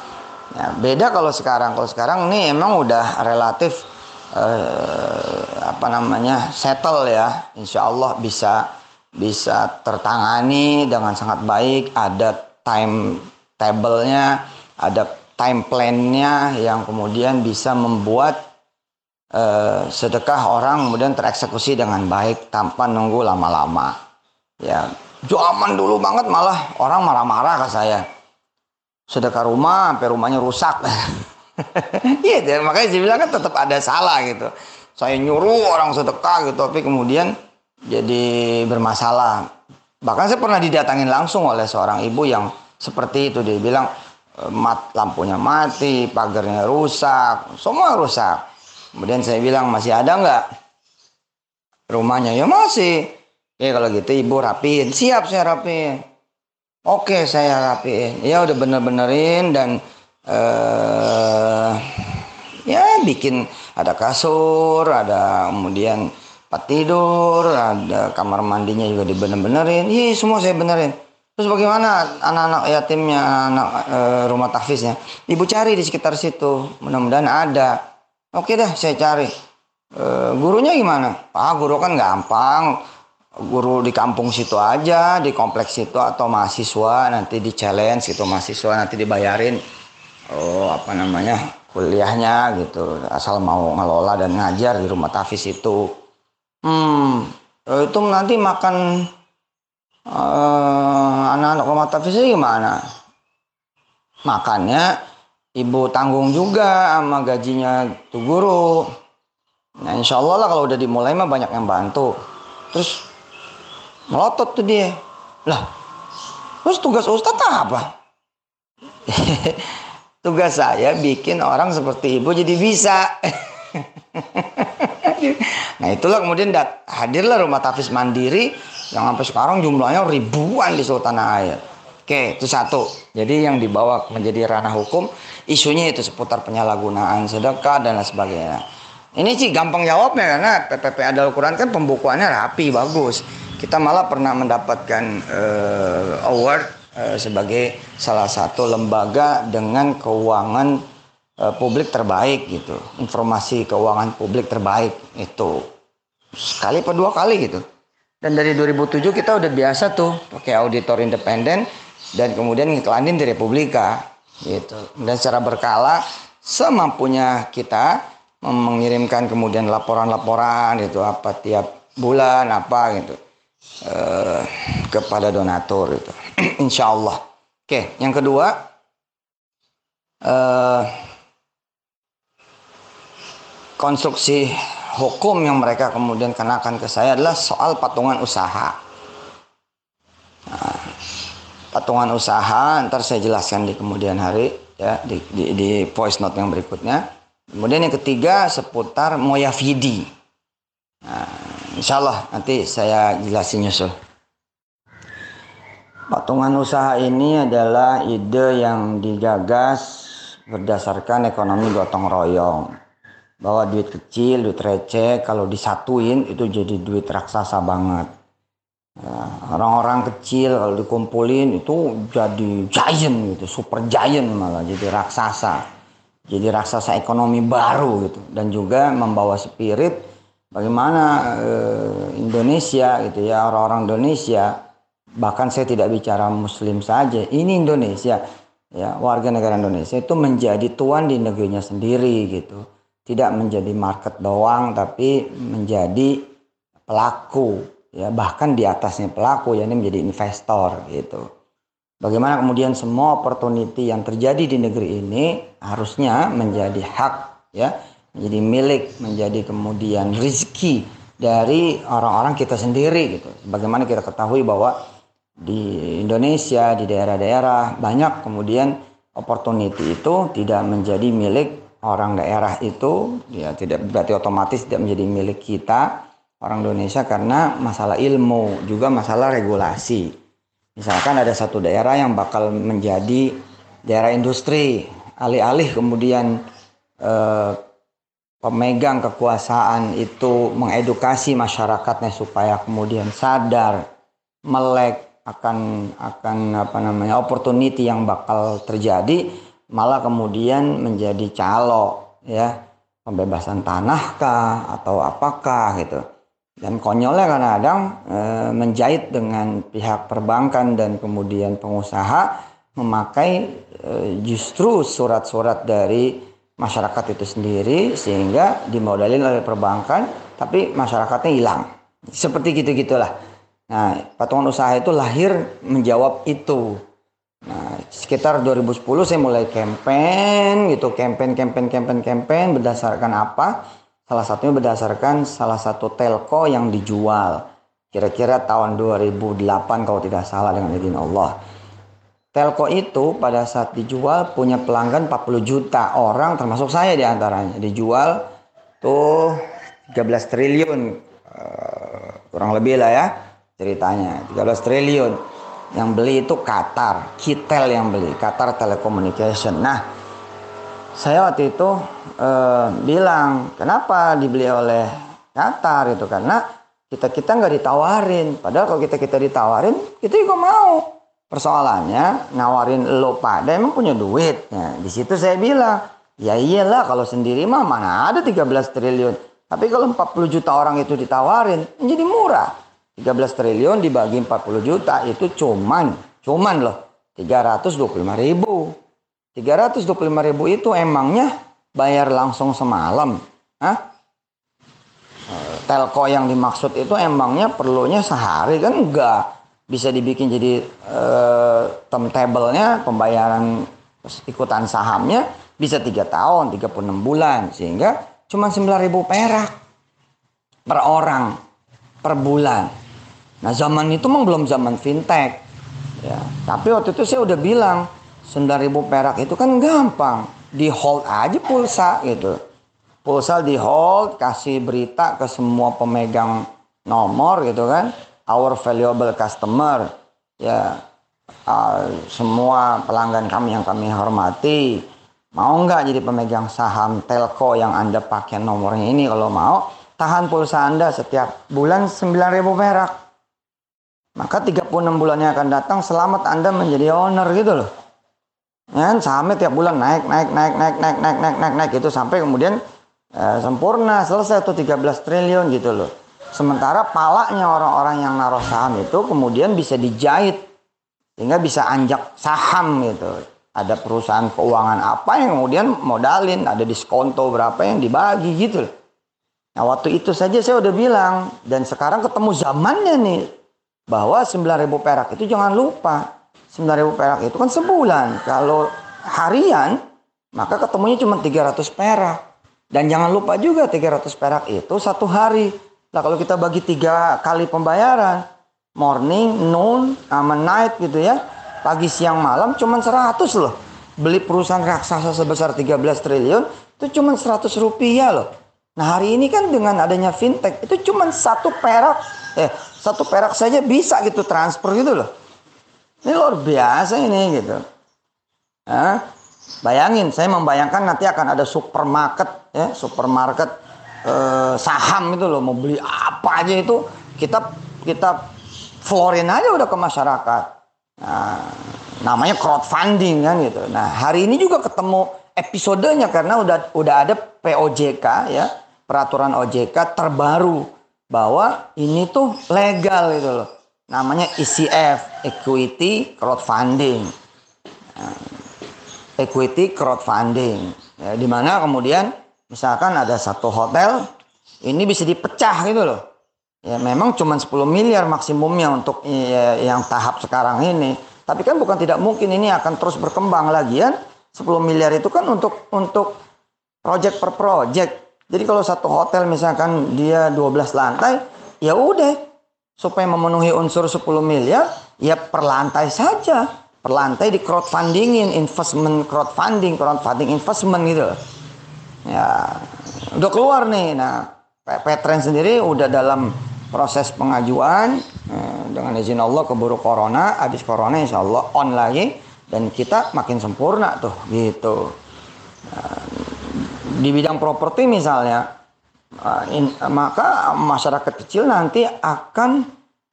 Speaker 1: Ya, beda kalau sekarang. Kalau sekarang ini emang udah relatif eh, apa namanya settle ya. Insya Allah bisa bisa tertangani dengan sangat baik, ada time table-nya, ada time plan-nya yang kemudian bisa membuat uh, sedekah orang kemudian tereksekusi dengan baik tanpa nunggu lama-lama. Ya, zaman dulu banget malah orang marah-marah ke saya. Sedekah rumah sampai rumahnya rusak. [LAUGHS] Iya, makanya saya bilang kan tetap ada salah gitu. Saya nyuruh orang sedekah gitu, tapi kemudian jadi bermasalah. Bahkan saya pernah didatangin langsung oleh seorang ibu yang seperti itu dia bilang e, mat lampunya mati, pagarnya rusak, semua rusak. Kemudian saya bilang masih ada nggak rumahnya? Ya masih. Ya kalau gitu ibu rapiin, siap saya rapiin. Oke saya rapiin. Ya udah bener-benerin dan uh, ya bikin ada kasur, ada kemudian tempat tidur, ada kamar mandinya juga dibener-benerin. Iya, semua saya benerin. Terus bagaimana anak-anak yatimnya, anak e, rumah tahfiznya? Ibu cari di sekitar situ. Mudah-mudahan ada. Oke dah, saya cari. E, gurunya gimana? Pak, guru kan gampang. Guru di kampung situ aja, di kompleks situ atau mahasiswa nanti di challenge gitu mahasiswa nanti dibayarin. Oh, apa namanya? kuliahnya gitu. Asal mau ngelola dan ngajar di rumah tahfiz itu Hmm, eh, itu nanti makan uh, anak-anak rumah tafsir gimana? Makannya ibu tanggung juga sama gajinya tuh guru. Nah insya Allah lah kalau udah dimulai mah banyak yang bantu. Terus melotot tuh dia. Lah, terus tugas Ustadz apa? [LAUGHS] tugas saya bikin orang seperti ibu jadi bisa. [LAUGHS] nah itulah kemudian dat hadirlah rumah tafis mandiri yang sampai sekarang jumlahnya ribuan di seluruh tanah air. Oke, itu satu. Jadi yang dibawa menjadi ranah hukum, isunya itu seputar penyalahgunaan sedekah dan lain sebagainya. Ini sih gampang jawabnya karena PPP Adal Quran kan pembukuannya rapi, bagus. Kita malah pernah mendapatkan uh, award uh, sebagai salah satu lembaga dengan keuangan uh, publik terbaik gitu. Informasi keuangan publik terbaik itu. Sekali atau dua kali gitu. Dan dari 2007 kita udah biasa tuh pakai auditor independen dan kemudian ngiklanin di Republika gitu. Dan secara berkala semampunya kita mengirimkan kemudian laporan-laporan itu apa tiap bulan apa gitu eh, kepada donatur itu [CLEARS THROAT] insya Allah oke yang kedua eh, konstruksi hukum yang mereka kemudian kenakan ke saya adalah soal patungan usaha. Nah, patungan usaha ntar saya jelaskan di kemudian hari ya di, di, di voice note yang berikutnya. Kemudian yang ketiga seputar moyafidi. Nah, insya Allah nanti saya jelasin nyusul. Patungan usaha ini adalah ide yang digagas berdasarkan ekonomi gotong royong bahwa duit kecil, duit receh kalau disatuin itu jadi duit raksasa banget. Ya, orang-orang kecil kalau dikumpulin itu jadi giant gitu, super giant malah jadi raksasa. Jadi raksasa ekonomi baru gitu dan juga membawa spirit bagaimana eh, Indonesia gitu ya orang-orang Indonesia bahkan saya tidak bicara muslim saja ini Indonesia ya warga negara Indonesia itu menjadi tuan di negerinya sendiri gitu tidak menjadi market doang tapi menjadi pelaku ya bahkan di atasnya pelaku ya ini menjadi investor gitu. Bagaimana kemudian semua opportunity yang terjadi di negeri ini harusnya menjadi hak ya, menjadi milik, menjadi kemudian rezeki dari orang-orang kita sendiri gitu. Bagaimana kita ketahui bahwa di Indonesia di daerah-daerah banyak kemudian opportunity itu tidak menjadi milik orang daerah itu ya tidak berarti otomatis tidak menjadi milik kita orang Indonesia karena masalah ilmu juga masalah regulasi Misalkan ada satu daerah yang bakal menjadi daerah industri, alih-alih kemudian eh, pemegang kekuasaan itu mengedukasi masyarakatnya supaya kemudian sadar, melek akan akan apa namanya opportunity yang bakal terjadi, malah kemudian menjadi calo ya. Pembebasan tanah kah atau apakah gitu. Dan konyolnya kadang-kadang e, menjahit dengan pihak perbankan dan kemudian pengusaha memakai e, justru surat-surat dari masyarakat itu sendiri sehingga dimodalin oleh perbankan tapi masyarakatnya hilang seperti gitu gitulah nah patungan usaha itu lahir menjawab itu nah sekitar 2010 saya mulai campaign gitu campaign campaign campaign campaign berdasarkan apa Salah satunya berdasarkan salah satu telco yang dijual. Kira-kira tahun 2008 kalau tidak salah dengan izin Allah. Telco itu pada saat dijual punya pelanggan 40 juta orang termasuk saya di antaranya. Dijual tuh 13 triliun uh, kurang lebih lah ya ceritanya. 13 triliun. Yang beli itu Qatar Kitel yang beli Qatar Telecommunication. Nah saya waktu itu eh, bilang kenapa dibeli oleh Qatar? Itu karena kita kita nggak ditawarin. Padahal kalau kita kita ditawarin kita juga mau persoalannya nawarin lo pada emang punya duit. Nah, di situ saya bilang ya iyalah kalau sendiri mah mana ada 13 triliun. Tapi kalau 40 juta orang itu ditawarin jadi murah. 13 triliun dibagi 40 juta itu cuman cuman loh 325 ribu. 325 ribu itu emangnya bayar langsung semalam? Hah? Eh, telco yang dimaksud itu emangnya perlunya sehari? Kan enggak bisa dibikin jadi uh, timetable-nya pembayaran ikutan sahamnya bisa tiga tahun 36 bulan sehingga cuma 9.000 perak per orang per bulan nah zaman itu memang belum zaman fintech ya tapi waktu itu saya udah bilang 9000 perak itu kan gampang. Di hold aja pulsa gitu. Pulsa di hold, kasih berita ke semua pemegang nomor gitu kan. Our valuable customer. Ya, uh, semua pelanggan kami yang kami hormati. Mau nggak jadi pemegang saham telco yang Anda pakai nomornya ini kalau mau. Tahan pulsa Anda setiap bulan 9000 perak. Maka 36 bulannya akan datang selamat Anda menjadi owner gitu loh. Ya kan sahamnya tiap bulan naik naik naik naik naik naik naik naik naik itu sampai kemudian eh, sempurna selesai tuh 13 triliun gitu loh. Sementara palanya orang-orang yang naruh saham itu kemudian bisa dijahit sehingga bisa anjak saham gitu. Ada perusahaan keuangan apa yang kemudian modalin, ada diskonto berapa yang dibagi gitu. Nah waktu itu saja saya udah bilang dan sekarang ketemu zamannya nih bahwa 9000 perak itu jangan lupa 9.000 perak itu kan sebulan. Kalau harian, maka ketemunya cuma 300 perak. Dan jangan lupa juga 300 perak itu satu hari. Nah kalau kita bagi tiga kali pembayaran, morning, noon, sama night gitu ya, pagi, siang, malam cuma 100 loh. Beli perusahaan raksasa sebesar 13 triliun itu cuma 100 rupiah loh. Nah hari ini kan dengan adanya fintech itu cuma satu perak, eh satu perak saja bisa gitu transfer gitu loh. Ini luar biasa ini gitu. Hah? Bayangin, saya membayangkan nanti akan ada supermarket ya, supermarket eh, saham itu loh, mau beli apa aja itu kita kita florin aja udah ke masyarakat. Nah, namanya crowdfunding kan gitu. Nah, hari ini juga ketemu episodenya karena udah udah ada POJK ya, peraturan OJK terbaru bahwa ini tuh legal gitu loh namanya ECF Equity Crowdfunding nah, Equity Crowdfunding ya, di mana kemudian misalkan ada satu hotel ini bisa dipecah gitu loh. Ya memang cuma 10 miliar maksimumnya untuk ya, yang tahap sekarang ini. Tapi kan bukan tidak mungkin ini akan terus berkembang. Lagi ya 10 miliar itu kan untuk untuk project per project. Jadi kalau satu hotel misalkan dia 12 lantai ya udah. Supaya memenuhi unsur 10 miliar ya perlantai saja. Perlantai di crowdfundingin investment crowdfunding crowdfunding investment gitu ya udah keluar nih nah Petren sendiri udah dalam proses pengajuan eh,
Speaker 2: dengan izin Allah keburu corona, habis corona insya Allah on lagi dan kita makin sempurna tuh gitu. Nah, di bidang properti misalnya, in, maka masyarakat kecil nanti akan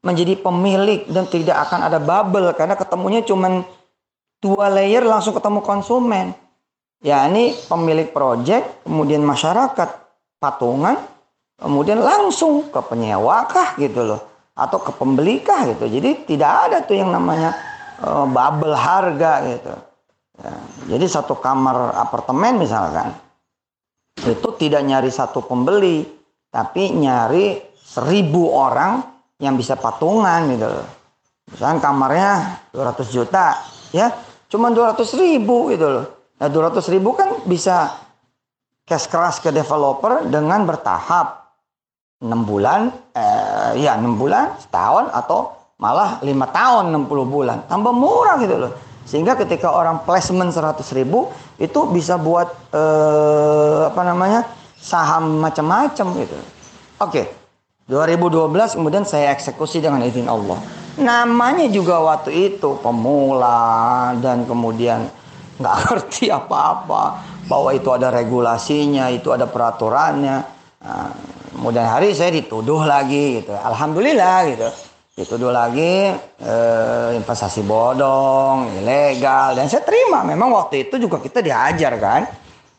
Speaker 2: menjadi pemilik dan tidak akan ada bubble karena ketemunya cuma dua layer langsung ketemu konsumen. Ya ini pemilik proyek, kemudian masyarakat patungan, kemudian langsung ke penyewa kah gitu loh atau ke pembeli kah gitu. Jadi tidak ada tuh yang namanya uh, bubble harga gitu. Ya, jadi satu kamar apartemen misalkan itu tidak nyari satu pembeli, tapi nyari seribu orang yang bisa patungan gitu loh. Misalkan kamarnya 200 juta, ya cuma 200 ribu gitu loh. Nah 200 ribu kan bisa cash keras ke developer dengan bertahap. 6 bulan, eh, ya 6 bulan, setahun atau malah 5 tahun 60 bulan. Tambah murah gitu loh. Sehingga ketika orang placement 100 ribu itu bisa buat eh, apa namanya saham macam-macam gitu. Oke, 2012 kemudian saya eksekusi dengan izin Allah. Namanya juga waktu itu pemula dan kemudian nggak [LAUGHS] ngerti apa-apa bahwa itu ada regulasinya, itu ada peraturannya. Nah, kemudian hari saya dituduh lagi gitu. Alhamdulillah gitu itu dulu lagi eh, investasi bodong, ilegal dan saya terima. Memang waktu itu juga kita diajar kan,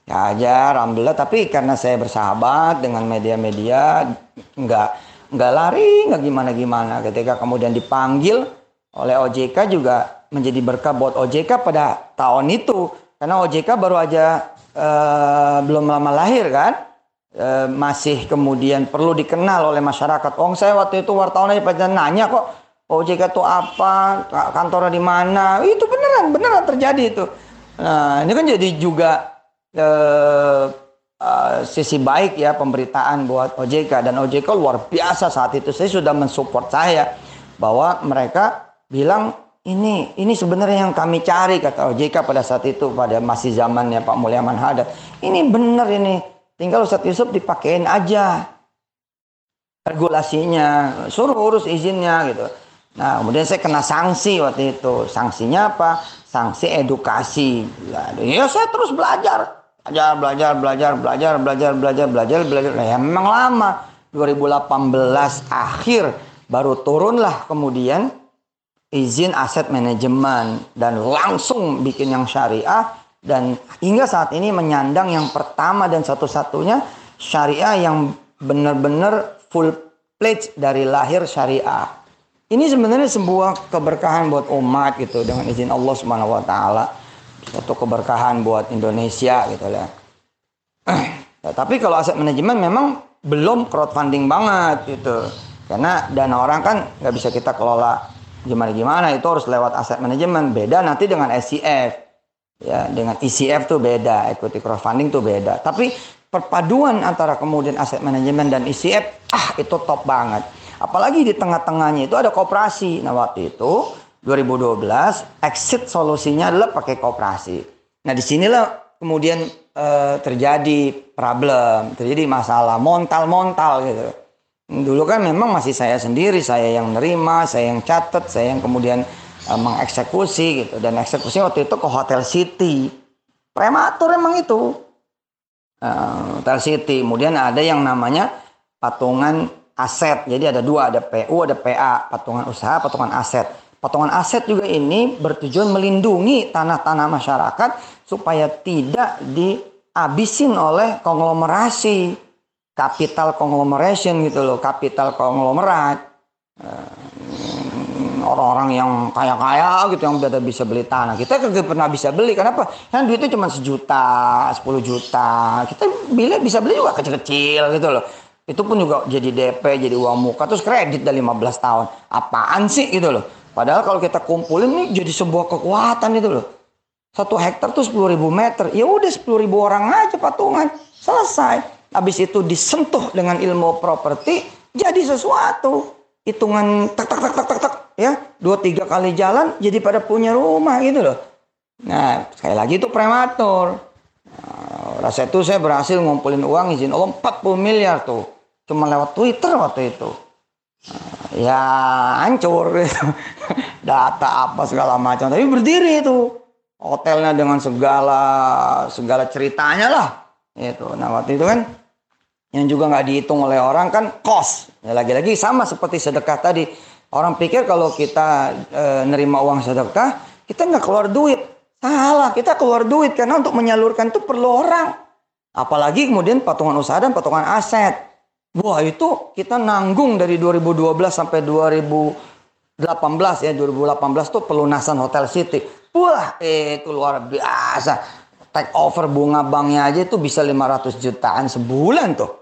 Speaker 2: diajar, alhamdulillah. Tapi karena saya bersahabat dengan media-media, nggak nggak lari, nggak gimana-gimana. Ketika kemudian dipanggil oleh OJK juga menjadi berkah buat OJK pada tahun itu, karena OJK baru aja eh, belum lama lahir kan e, masih kemudian perlu dikenal oleh masyarakat. Oh, saya waktu itu wartawan aja pada nanya kok OJK itu apa, kantornya di mana? Itu beneran, beneran terjadi itu. Nah, ini kan jadi juga e, e, sisi baik ya pemberitaan buat OJK dan OJK luar biasa saat itu. Saya sudah mensupport saya bahwa mereka bilang ini ini sebenarnya yang kami cari kata OJK pada saat itu pada masih zamannya Pak Mulyaman Hadad. Ini benar ini Tinggal Ustadz Yusuf dipakein aja regulasinya, suruh urus izinnya gitu. Nah, kemudian saya kena sanksi waktu itu. Sanksinya apa? Sanksi edukasi. Ya, saya terus belajar. Belajar, belajar, belajar, belajar, belajar, belajar, belajar, belajar. Nah, ya memang lama. 2018 akhir baru turunlah kemudian izin aset manajemen dan langsung bikin yang syariah dan hingga saat ini menyandang yang pertama dan satu-satunya syariah yang benar-benar full pledge dari lahir syariah. Ini sebenarnya sebuah keberkahan buat umat gitu dengan izin Allah Subhanahu wa taala. Satu keberkahan buat Indonesia gitu [CLEARS THROAT] ya. tapi kalau aset manajemen memang belum crowdfunding banget gitu. Karena dana orang kan nggak bisa kita kelola gimana-gimana itu harus lewat aset manajemen. Beda nanti dengan SCF ya dengan ECF tuh beda, equity crowdfunding tuh beda. Tapi perpaduan antara kemudian aset manajemen dan ECF, ah itu top banget. Apalagi di tengah-tengahnya itu ada kooperasi. Nah waktu itu 2012 exit solusinya adalah pakai kooperasi. Nah di sinilah kemudian eh, terjadi problem, terjadi masalah montal-montal gitu. Dulu kan memang masih saya sendiri, saya yang nerima, saya yang catat, saya yang kemudian uh, mengeksekusi gitu. Dan eksekusi waktu itu ke Hotel City. Prematur emang itu. Uh, Hotel City. Kemudian ada yang namanya patungan aset. Jadi ada dua ada PU ada PA patungan usaha patungan aset. Patungan aset juga ini bertujuan melindungi tanah-tanah masyarakat supaya tidak dihabisin oleh konglomerasi kapital conglomeration gitu loh kapital konglomerat uh, orang-orang yang kaya-kaya gitu yang udah bisa beli tanah. Kita kagak pernah bisa beli. Kenapa? Kan duitnya cuma sejuta, sepuluh juta. Kita beli bisa beli juga kecil-kecil gitu loh. Itu pun juga jadi DP, jadi uang muka, terus kredit dari 15 tahun. Apaan sih gitu loh. Padahal kalau kita kumpulin nih jadi sebuah kekuatan gitu loh. Satu hektar tuh 10 ribu meter. Ya udah 10 ribu orang aja patungan. Selesai. Habis itu disentuh dengan ilmu properti, jadi sesuatu. Hitungan tak tak tak tak tak tak ya. Dua tiga kali jalan jadi pada punya rumah gitu loh. Nah sekali lagi itu prematur. Nah, rasa itu saya berhasil ngumpulin uang izin Allah 40 miliar tuh. Cuma lewat Twitter waktu itu. Nah,
Speaker 1: ya hancur. Gitu. [LAUGHS] data apa segala macam. Tapi berdiri itu. Hotelnya dengan segala segala ceritanya lah. Itu. Nah waktu itu kan yang juga nggak dihitung oleh orang kan kos. Ya, lagi-lagi sama seperti sedekah tadi. Orang pikir kalau kita e, nerima uang sedekah kita nggak keluar duit. Salah kita keluar duit karena untuk menyalurkan itu perlu orang. Apalagi kemudian patungan usaha dan patungan aset. Wah itu kita nanggung dari 2012 sampai 2018 ya. 2018 tuh pelunasan hotel city. Wah itu luar biasa. Take over bunga banknya aja itu bisa 500 jutaan sebulan tuh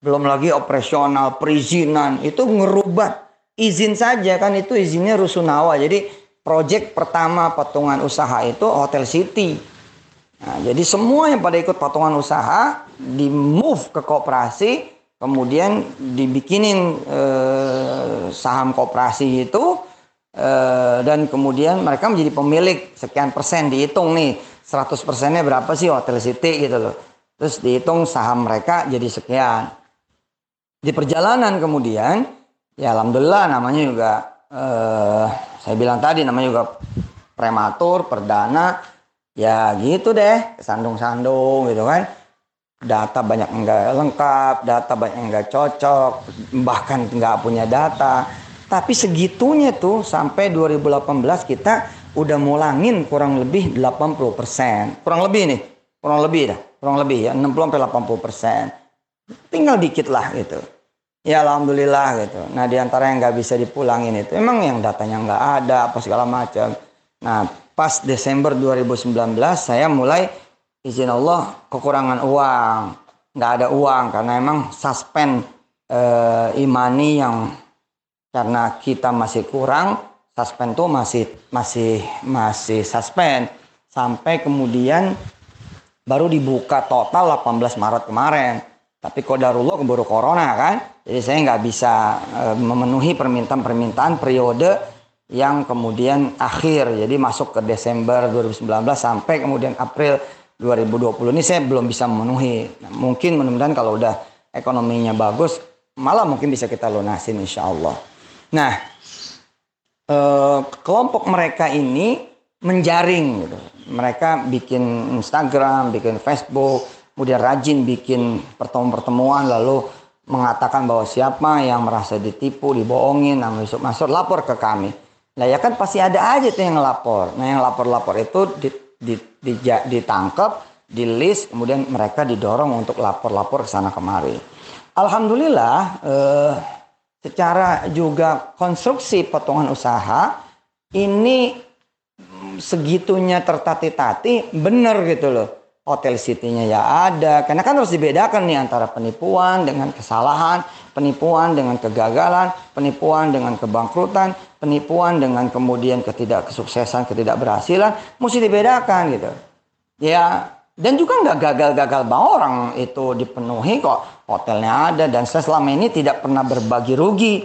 Speaker 1: belum lagi operasional, perizinan, itu ngerubah izin saja kan itu izinnya rusunawa. Jadi proyek pertama patungan usaha itu Hotel City. Nah, jadi semua yang pada ikut patungan usaha di move ke kooperasi, kemudian dibikinin eh, saham kooperasi itu eh, dan kemudian mereka menjadi pemilik sekian persen dihitung nih 100 persennya berapa sih Hotel City gitu loh. Terus dihitung saham mereka jadi sekian. Di perjalanan kemudian, ya alhamdulillah namanya juga, eh, saya bilang tadi namanya juga prematur, perdana, ya gitu deh, sandung-sandung gitu kan. Data banyak enggak lengkap, data banyak enggak cocok, bahkan enggak punya data. Tapi segitunya tuh sampai 2018 kita udah mulangin kurang lebih 80%. Kurang lebih nih, kurang lebih dah, kurang lebih ya 60 sampai 80%. Tinggal dikit lah gitu. Ya alhamdulillah gitu. Nah di antara yang nggak bisa dipulangin itu emang yang datanya nggak ada apa segala macam. Nah pas Desember 2019 saya mulai izin Allah kekurangan uang, nggak ada uang karena emang suspend eh, imani yang karena kita masih kurang suspend tuh masih masih masih suspend sampai kemudian baru dibuka total 18 Maret kemarin. Tapi kodarullah keburu corona kan. Jadi saya nggak bisa e, memenuhi permintaan-permintaan periode yang kemudian akhir. Jadi masuk ke Desember 2019 sampai kemudian April 2020 ini saya belum bisa memenuhi. Nah, mungkin mudah-mudahan kalau udah ekonominya bagus, malah mungkin bisa kita lunasin insya Allah. Nah, e, kelompok mereka ini menjaring gitu. Mereka bikin Instagram, bikin Facebook, kemudian rajin bikin pertemuan-pertemuan lalu mengatakan bahwa siapa yang merasa ditipu, dibohongin, nah masuk masuk lapor ke kami. Nah ya kan pasti ada aja tuh yang lapor. Nah yang lapor-lapor itu di, di, di, ditangkap, di list, kemudian mereka didorong untuk lapor-lapor ke sana kemari. Alhamdulillah, eh, secara juga konstruksi potongan usaha ini segitunya tertati-tati benar gitu loh hotel city-nya ya ada. Karena kan harus dibedakan nih antara penipuan dengan kesalahan, penipuan dengan kegagalan, penipuan dengan kebangkrutan, penipuan dengan kemudian ketidaksuksesan, ketidakberhasilan, mesti dibedakan gitu. Ya, dan juga nggak gagal-gagal bahwa orang itu dipenuhi kok hotelnya ada dan saya selama ini tidak pernah berbagi rugi.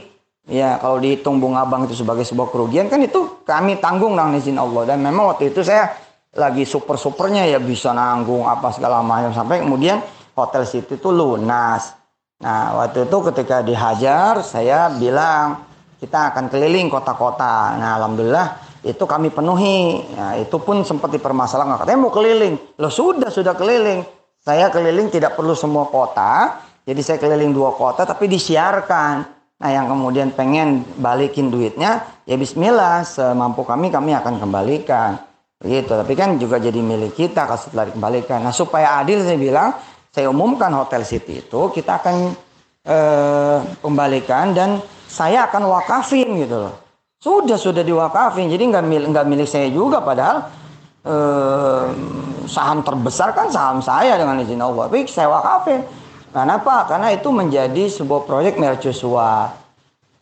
Speaker 1: Ya, kalau dihitung bunga bank itu sebagai sebuah kerugian kan itu kami tanggung dengan izin Allah dan memang waktu itu saya lagi super-supernya ya bisa nanggung apa segala macam sampai kemudian Hotel City itu lunas. Nah, waktu itu ketika dihajar saya bilang kita akan keliling kota-kota. Nah, alhamdulillah itu kami penuhi. Nah, itu pun sempat dipermasalahkan. Katanya mau keliling. Loh sudah, sudah keliling. Saya keliling tidak perlu semua kota. Jadi saya keliling dua kota tapi disiarkan. Nah, yang kemudian pengen balikin duitnya, ya bismillah, semampu kami kami akan kembalikan. Gitu, tapi kan juga jadi milik kita kalau setelah dikembalikan. Nah, supaya adil saya bilang, saya umumkan Hotel City itu kita akan eh, kembalikan dan saya akan wakafin gitu loh. Sudah sudah diwakafin, jadi nggak milik nggak milik saya juga padahal eh, saham terbesar kan saham saya dengan izin Allah. Tapi saya wakafin. Kenapa? Karena itu menjadi sebuah proyek mercusuar.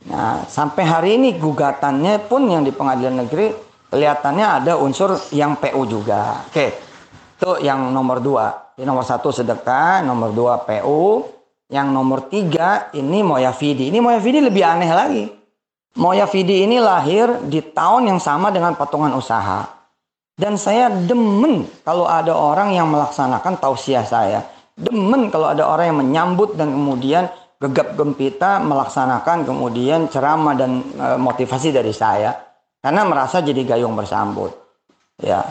Speaker 1: Nah, sampai hari ini gugatannya pun yang di pengadilan negeri kelihatannya ada unsur yang PU juga. Oke, itu yang nomor dua. Ini nomor satu sedekah, nomor dua PU, yang nomor tiga ini Moya Fidi. Ini Moya Fidi lebih aneh lagi. Moya Fidi ini lahir di tahun yang sama dengan patungan usaha. Dan saya demen kalau ada orang yang melaksanakan tausiah saya. Demen kalau ada orang yang menyambut dan kemudian gegap gempita melaksanakan kemudian ceramah dan e, motivasi dari saya karena merasa jadi gayung bersambut. Ya,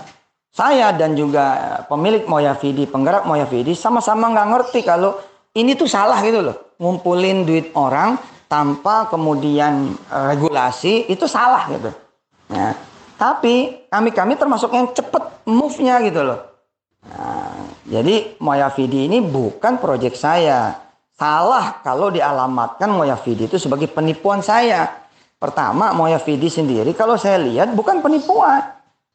Speaker 1: saya dan juga pemilik Moyavidi, penggerak Moyavidi sama-sama nggak ngerti kalau ini tuh salah gitu loh. Ngumpulin duit orang tanpa kemudian regulasi itu salah gitu. Ya. Tapi kami-kami termasuk yang cepet move-nya gitu loh. Nah, jadi Moyavidi ini bukan proyek saya. Salah kalau dialamatkan Moyavidi itu sebagai penipuan saya. Pertama, Moyavidi sendiri kalau saya lihat bukan penipuan.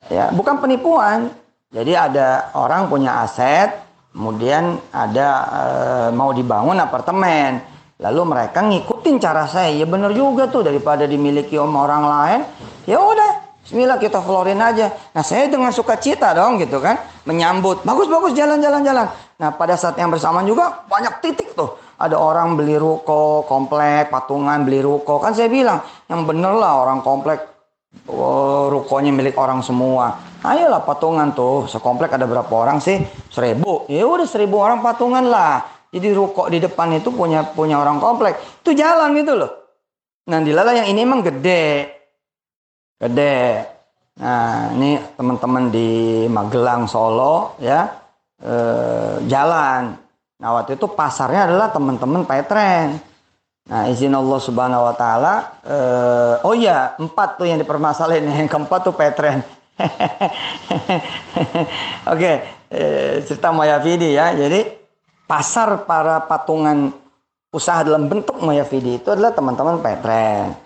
Speaker 1: Ya, bukan penipuan. Jadi ada orang punya aset, kemudian ada e, mau dibangun apartemen. Lalu mereka ngikutin cara saya. Ya benar juga tuh daripada dimiliki om orang lain. Ya udah, Bismillah kita florin aja. Nah saya dengan sukacita dong gitu kan. Menyambut. Bagus, bagus, jalan, jalan, jalan. Nah pada saat yang bersamaan juga banyak titik tuh. Ada orang beli ruko, komplek, patungan beli ruko. Kan saya bilang, yang bener lah orang komplek oh, rukonya milik orang semua. Ayolah patungan tuh, sekomplek ada berapa orang sih? Seribu. Ya udah seribu orang patungan lah. Jadi ruko di depan itu punya punya orang komplek. Itu jalan gitu loh. Nah dilala yang ini emang gede gede. Nah, ini teman-teman di Magelang, Solo ya eh, jalan. Nah, waktu itu pasarnya adalah teman-teman Petren. Nah, izin Allah Subhanahu wa taala eh, oh iya, empat tuh yang dipermasalahin. [LAUGHS] Yang keempat tuh Petren. [LAUGHS] Oke, eh, cerita Mayafidi ya. Jadi pasar para patungan usaha dalam bentuk Mayafidi itu adalah teman-teman Petren.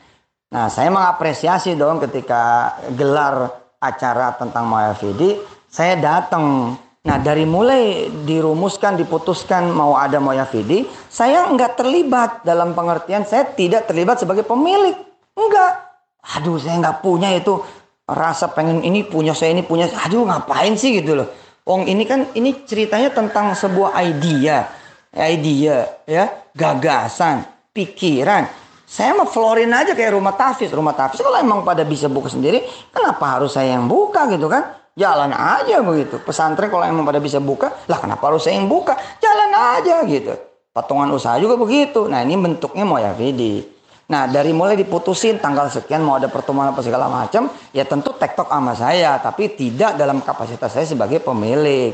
Speaker 1: Nah, saya mengapresiasi dong ketika gelar acara tentang Moyavidi, saya datang. Nah, dari mulai dirumuskan, diputuskan mau ada Moyavidi, saya nggak terlibat dalam pengertian saya tidak terlibat sebagai pemilik. Enggak. Aduh, saya nggak punya itu rasa pengen ini punya saya ini punya. Aduh, ngapain sih gitu loh. Wong ini kan ini ceritanya tentang sebuah idea, idea ya, gagasan, pikiran saya mau florin aja kayak rumah tafis. Rumah tafis kalau emang pada bisa buka sendiri, kenapa harus saya yang buka gitu kan? Jalan aja begitu. Pesantren kalau emang pada bisa buka, lah kenapa harus saya yang buka? Jalan aja gitu. Patungan usaha juga begitu. Nah ini bentuknya mau ya Vidi. Nah dari mulai diputusin tanggal sekian mau ada pertemuan apa segala macam, ya tentu tektok sama saya, tapi tidak dalam kapasitas saya sebagai pemilik.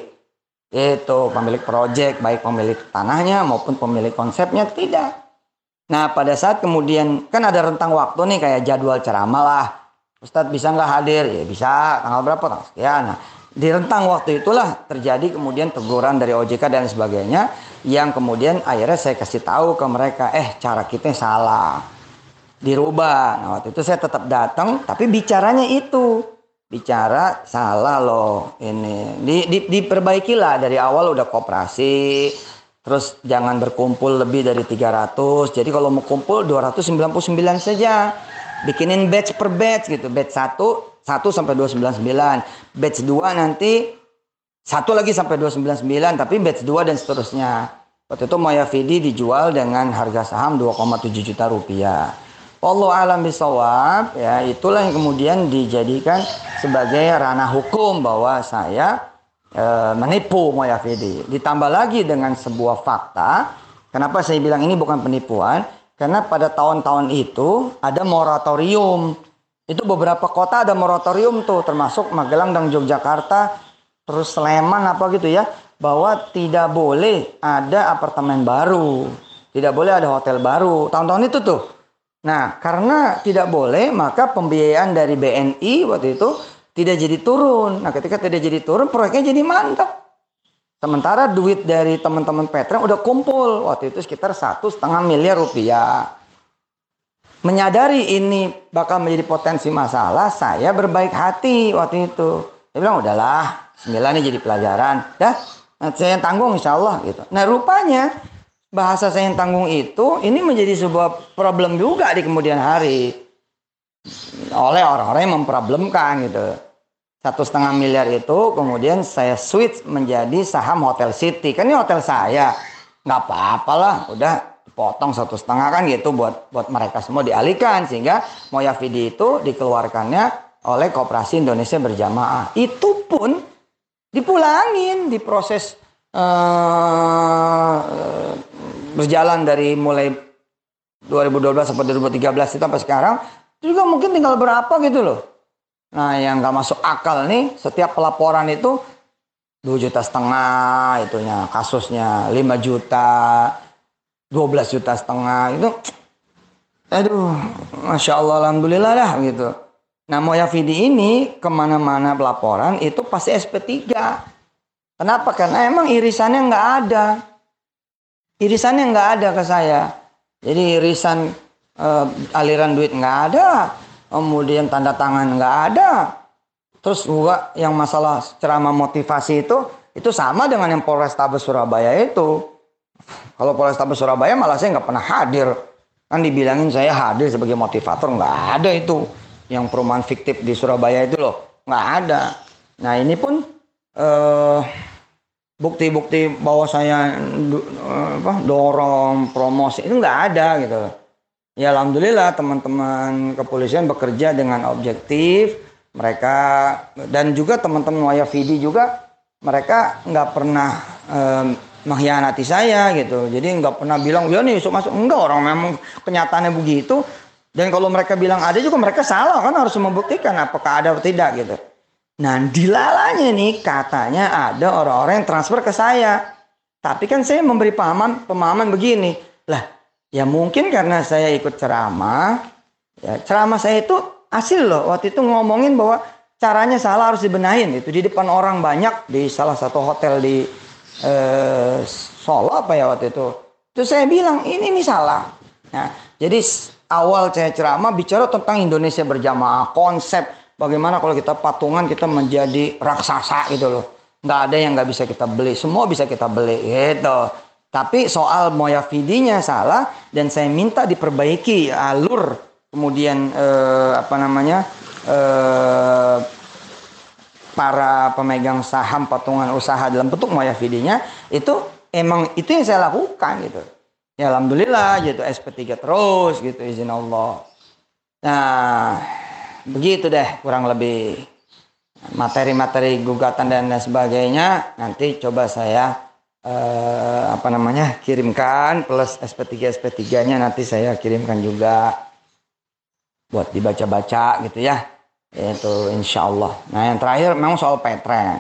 Speaker 1: Itu pemilik proyek, baik pemilik tanahnya maupun pemilik konsepnya tidak. Nah pada saat kemudian kan ada rentang waktu nih kayak jadwal ceramah lah. Ustadz bisa nggak hadir? Ya bisa. Tanggal berapa? Tanggal sekian. Nah, di rentang waktu itulah terjadi kemudian teguran dari OJK dan sebagainya yang kemudian akhirnya saya kasih tahu ke mereka eh cara kita salah dirubah nah waktu itu saya tetap datang tapi bicaranya itu bicara salah loh ini di, di, diperbaikilah dari awal udah kooperasi Terus jangan berkumpul lebih dari 300. Jadi kalau mau kumpul 299 saja. Bikinin batch per batch gitu. Batch 1 1 sampai 299. Batch 2 nanti satu lagi sampai 299 tapi batch 2 dan seterusnya. Waktu itu Maya Fidi dijual dengan harga saham 2,7 juta rupiah. Allah alam bisawab ya itulah yang kemudian dijadikan sebagai ranah hukum bahwa saya e, menipu Moyafidi. Ditambah lagi dengan sebuah fakta, kenapa saya bilang ini bukan penipuan? Karena pada tahun-tahun itu ada moratorium. Itu beberapa kota ada moratorium tuh, termasuk Magelang dan Yogyakarta, terus Sleman apa gitu ya, bahwa tidak boleh ada apartemen baru, tidak boleh ada hotel baru. Tahun-tahun itu tuh. Nah, karena tidak boleh, maka pembiayaan dari BNI waktu itu tidak jadi turun. Nah ketika tidak jadi turun proyeknya jadi mantap. Sementara duit dari teman-teman Petra udah kumpul waktu itu sekitar satu setengah miliar rupiah. Menyadari ini bakal menjadi potensi masalah, saya berbaik hati waktu itu. Dia bilang udahlah, sembilan ini jadi pelajaran, dah. Saya yang tanggung insya Allah gitu. Nah rupanya bahasa saya yang tanggung itu ini menjadi sebuah problem juga di kemudian hari oleh orang-orang yang memproblemkan gitu. Satu setengah miliar itu kemudian saya switch menjadi saham Hotel City. Kan ini hotel saya. Nggak apa-apa lah. Udah potong satu setengah kan gitu buat buat mereka semua dialihkan. Sehingga Moyavidi itu dikeluarkannya oleh Koperasi Indonesia Berjamaah. Itu pun dipulangin, diproses uh, berjalan dari mulai 2012 sampai 2013 itu sampai sekarang juga mungkin tinggal berapa gitu loh. Nah yang nggak masuk akal nih setiap pelaporan itu 2 juta setengah itunya kasusnya 5 juta 12 juta setengah itu aduh masya Allah alhamdulillah dah gitu. Nah Moyafidi ini ke mana-mana pelaporan itu pasti SP3 kenapa? Karena emang irisannya nggak ada. Irisannya nggak ada ke saya. Jadi irisan uh, aliran duit nggak ada kemudian tanda tangan nggak ada. Terus juga yang masalah ceramah motivasi itu itu sama dengan yang Polrestabes Surabaya itu. Kalau Polrestabes Surabaya malah saya nggak pernah hadir. Kan dibilangin saya hadir sebagai motivator nggak ada itu. Yang perumahan fiktif di Surabaya itu loh nggak ada. Nah ini pun uh, bukti-bukti bahwa saya apa, dorong promosi itu nggak ada gitu. Ya alhamdulillah teman-teman kepolisian bekerja dengan objektif mereka dan juga teman-teman Wayafidi juga mereka nggak pernah um, mengkhianati saya gitu. Jadi nggak pernah bilang ya nih masuk masuk enggak orang memang kenyataannya begitu. Dan kalau mereka bilang ada juga mereka salah kan harus membuktikan apakah ada atau tidak gitu. Nah, dilalanya nih katanya ada orang-orang yang transfer ke saya. Tapi kan saya memberi pemahaman pemahaman begini. Lah, ya mungkin karena saya ikut ceramah, ya ceramah saya itu hasil loh. Waktu itu ngomongin bahwa caranya salah harus dibenahin itu di depan orang banyak di salah satu hotel di eh, Solo apa ya waktu itu. Terus saya bilang ini ini salah. Nah, jadi awal saya ceramah bicara tentang Indonesia berjamaah, konsep Bagaimana kalau kita patungan kita menjadi raksasa gitu loh. Nggak ada yang nggak bisa kita beli. Semua bisa kita beli gitu. Tapi soal moyafidinya salah dan saya minta diperbaiki alur kemudian eh, apa namanya eh, para pemegang saham patungan usaha dalam bentuk moyafidinya itu emang itu yang saya lakukan gitu. Ya alhamdulillah gitu SP3 terus gitu izin Allah. Nah, begitu deh kurang lebih materi-materi gugatan dan lain sebagainya nanti coba saya eh, apa namanya kirimkan plus SP3 SP3-nya nanti saya kirimkan juga buat dibaca-baca gitu ya. Itu insya Allah nah yang terakhir memang soal petren.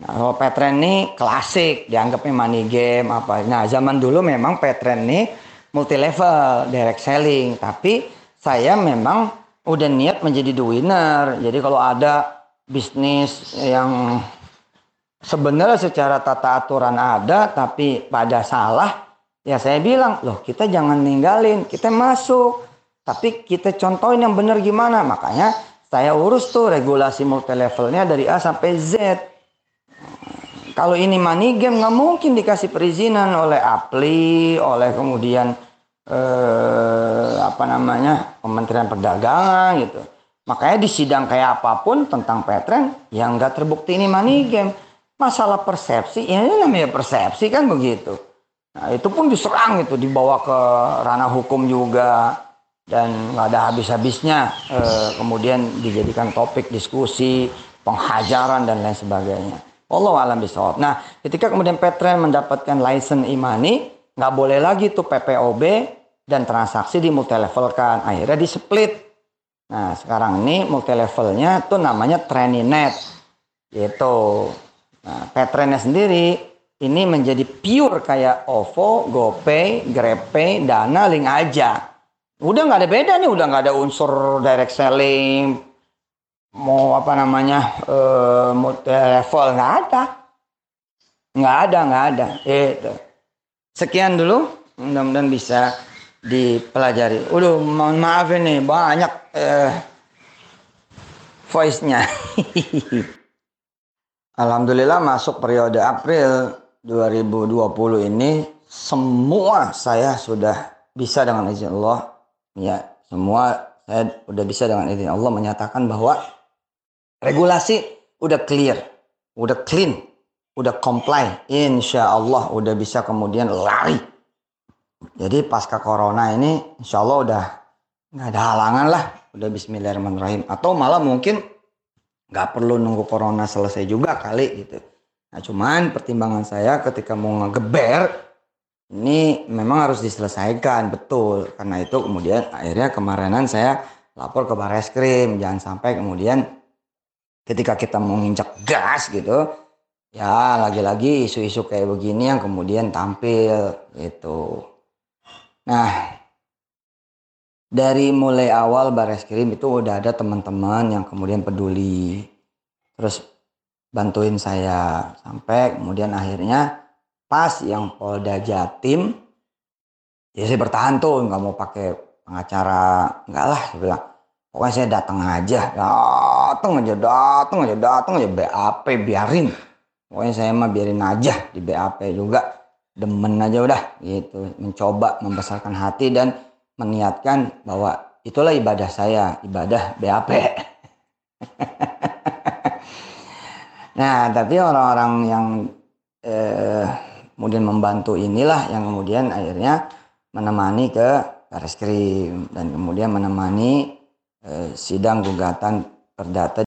Speaker 1: Nah soal petren ini klasik dianggapnya money game apa. Nah zaman dulu memang petren ini multi level direct selling. Tapi saya memang udah niat menjadi the winner. Jadi kalau ada bisnis yang sebenarnya secara tata aturan ada tapi pada salah, ya saya bilang, loh kita jangan ninggalin, kita masuk. Tapi kita contohin yang benar gimana. Makanya saya urus tuh regulasi multi levelnya dari A sampai Z. Kalau ini money game nggak mungkin dikasih perizinan oleh APLI, oleh kemudian eh, apa namanya Kementerian Perdagangan gitu. Makanya di sidang kayak apa pun tentang Petren yang nggak terbukti ini money game. Masalah persepsi, ya ini namanya persepsi kan begitu. Nah itu pun diserang itu, dibawa ke ranah hukum juga dan nggak ada habis-habisnya. Eh, kemudian dijadikan topik diskusi, penghajaran dan lain sebagainya. Allah alam bisawab. Nah, ketika kemudian Petren mendapatkan license imani, nggak boleh lagi tuh PPOB dan transaksi di multi level kan akhirnya di split nah sekarang ini multi levelnya tuh namanya Training.net yaitu nah, Petrennya sendiri ini menjadi pure kayak OVO, GoPay, GrabPay, Dana, Link aja. Udah nggak ada beda nih, udah nggak ada unsur direct selling, mau apa namanya uh, multi level nggak ada, nggak ada nggak ada. Itu. Sekian dulu, mudah-mudahan bisa dipelajari. Udah mohon maaf ini banyak eh, voice-nya. [LAUGHS] Alhamdulillah masuk periode April 2020 ini semua saya sudah bisa dengan izin Allah ya semua saya sudah bisa dengan izin Allah menyatakan bahwa regulasi udah clear, udah clean, udah comply, insya Allah udah bisa kemudian lari jadi pasca corona ini insya Allah udah nggak ada halangan lah. Udah bismillahirrahmanirrahim. Atau malah mungkin nggak perlu nunggu corona selesai juga kali gitu. Nah cuman pertimbangan saya ketika mau ngegeber ini memang harus diselesaikan betul. Karena itu kemudian akhirnya kemarinan saya lapor ke baris krim. Jangan sampai kemudian ketika kita mau nginjak gas gitu ya lagi-lagi isu-isu kayak begini yang kemudian tampil gitu. Nah dari mulai awal baris krim itu udah ada teman-teman yang kemudian peduli. Terus bantuin saya sampai kemudian akhirnya pas yang Polda Jatim ya saya bertahan tuh nggak mau pakai pengacara enggak lah saya bilang. Pokoknya saya datang aja datang aja datang aja datang aja BAP biarin. Pokoknya saya mah biarin aja di BAP juga demen aja udah gitu. Mencoba membesarkan hati dan meniatkan bahwa itulah ibadah saya ibadah BAP [LAUGHS] nah tapi orang-orang yang eh, kemudian membantu inilah yang kemudian akhirnya menemani ke baris krim dan kemudian menemani eh, sidang gugatan perdata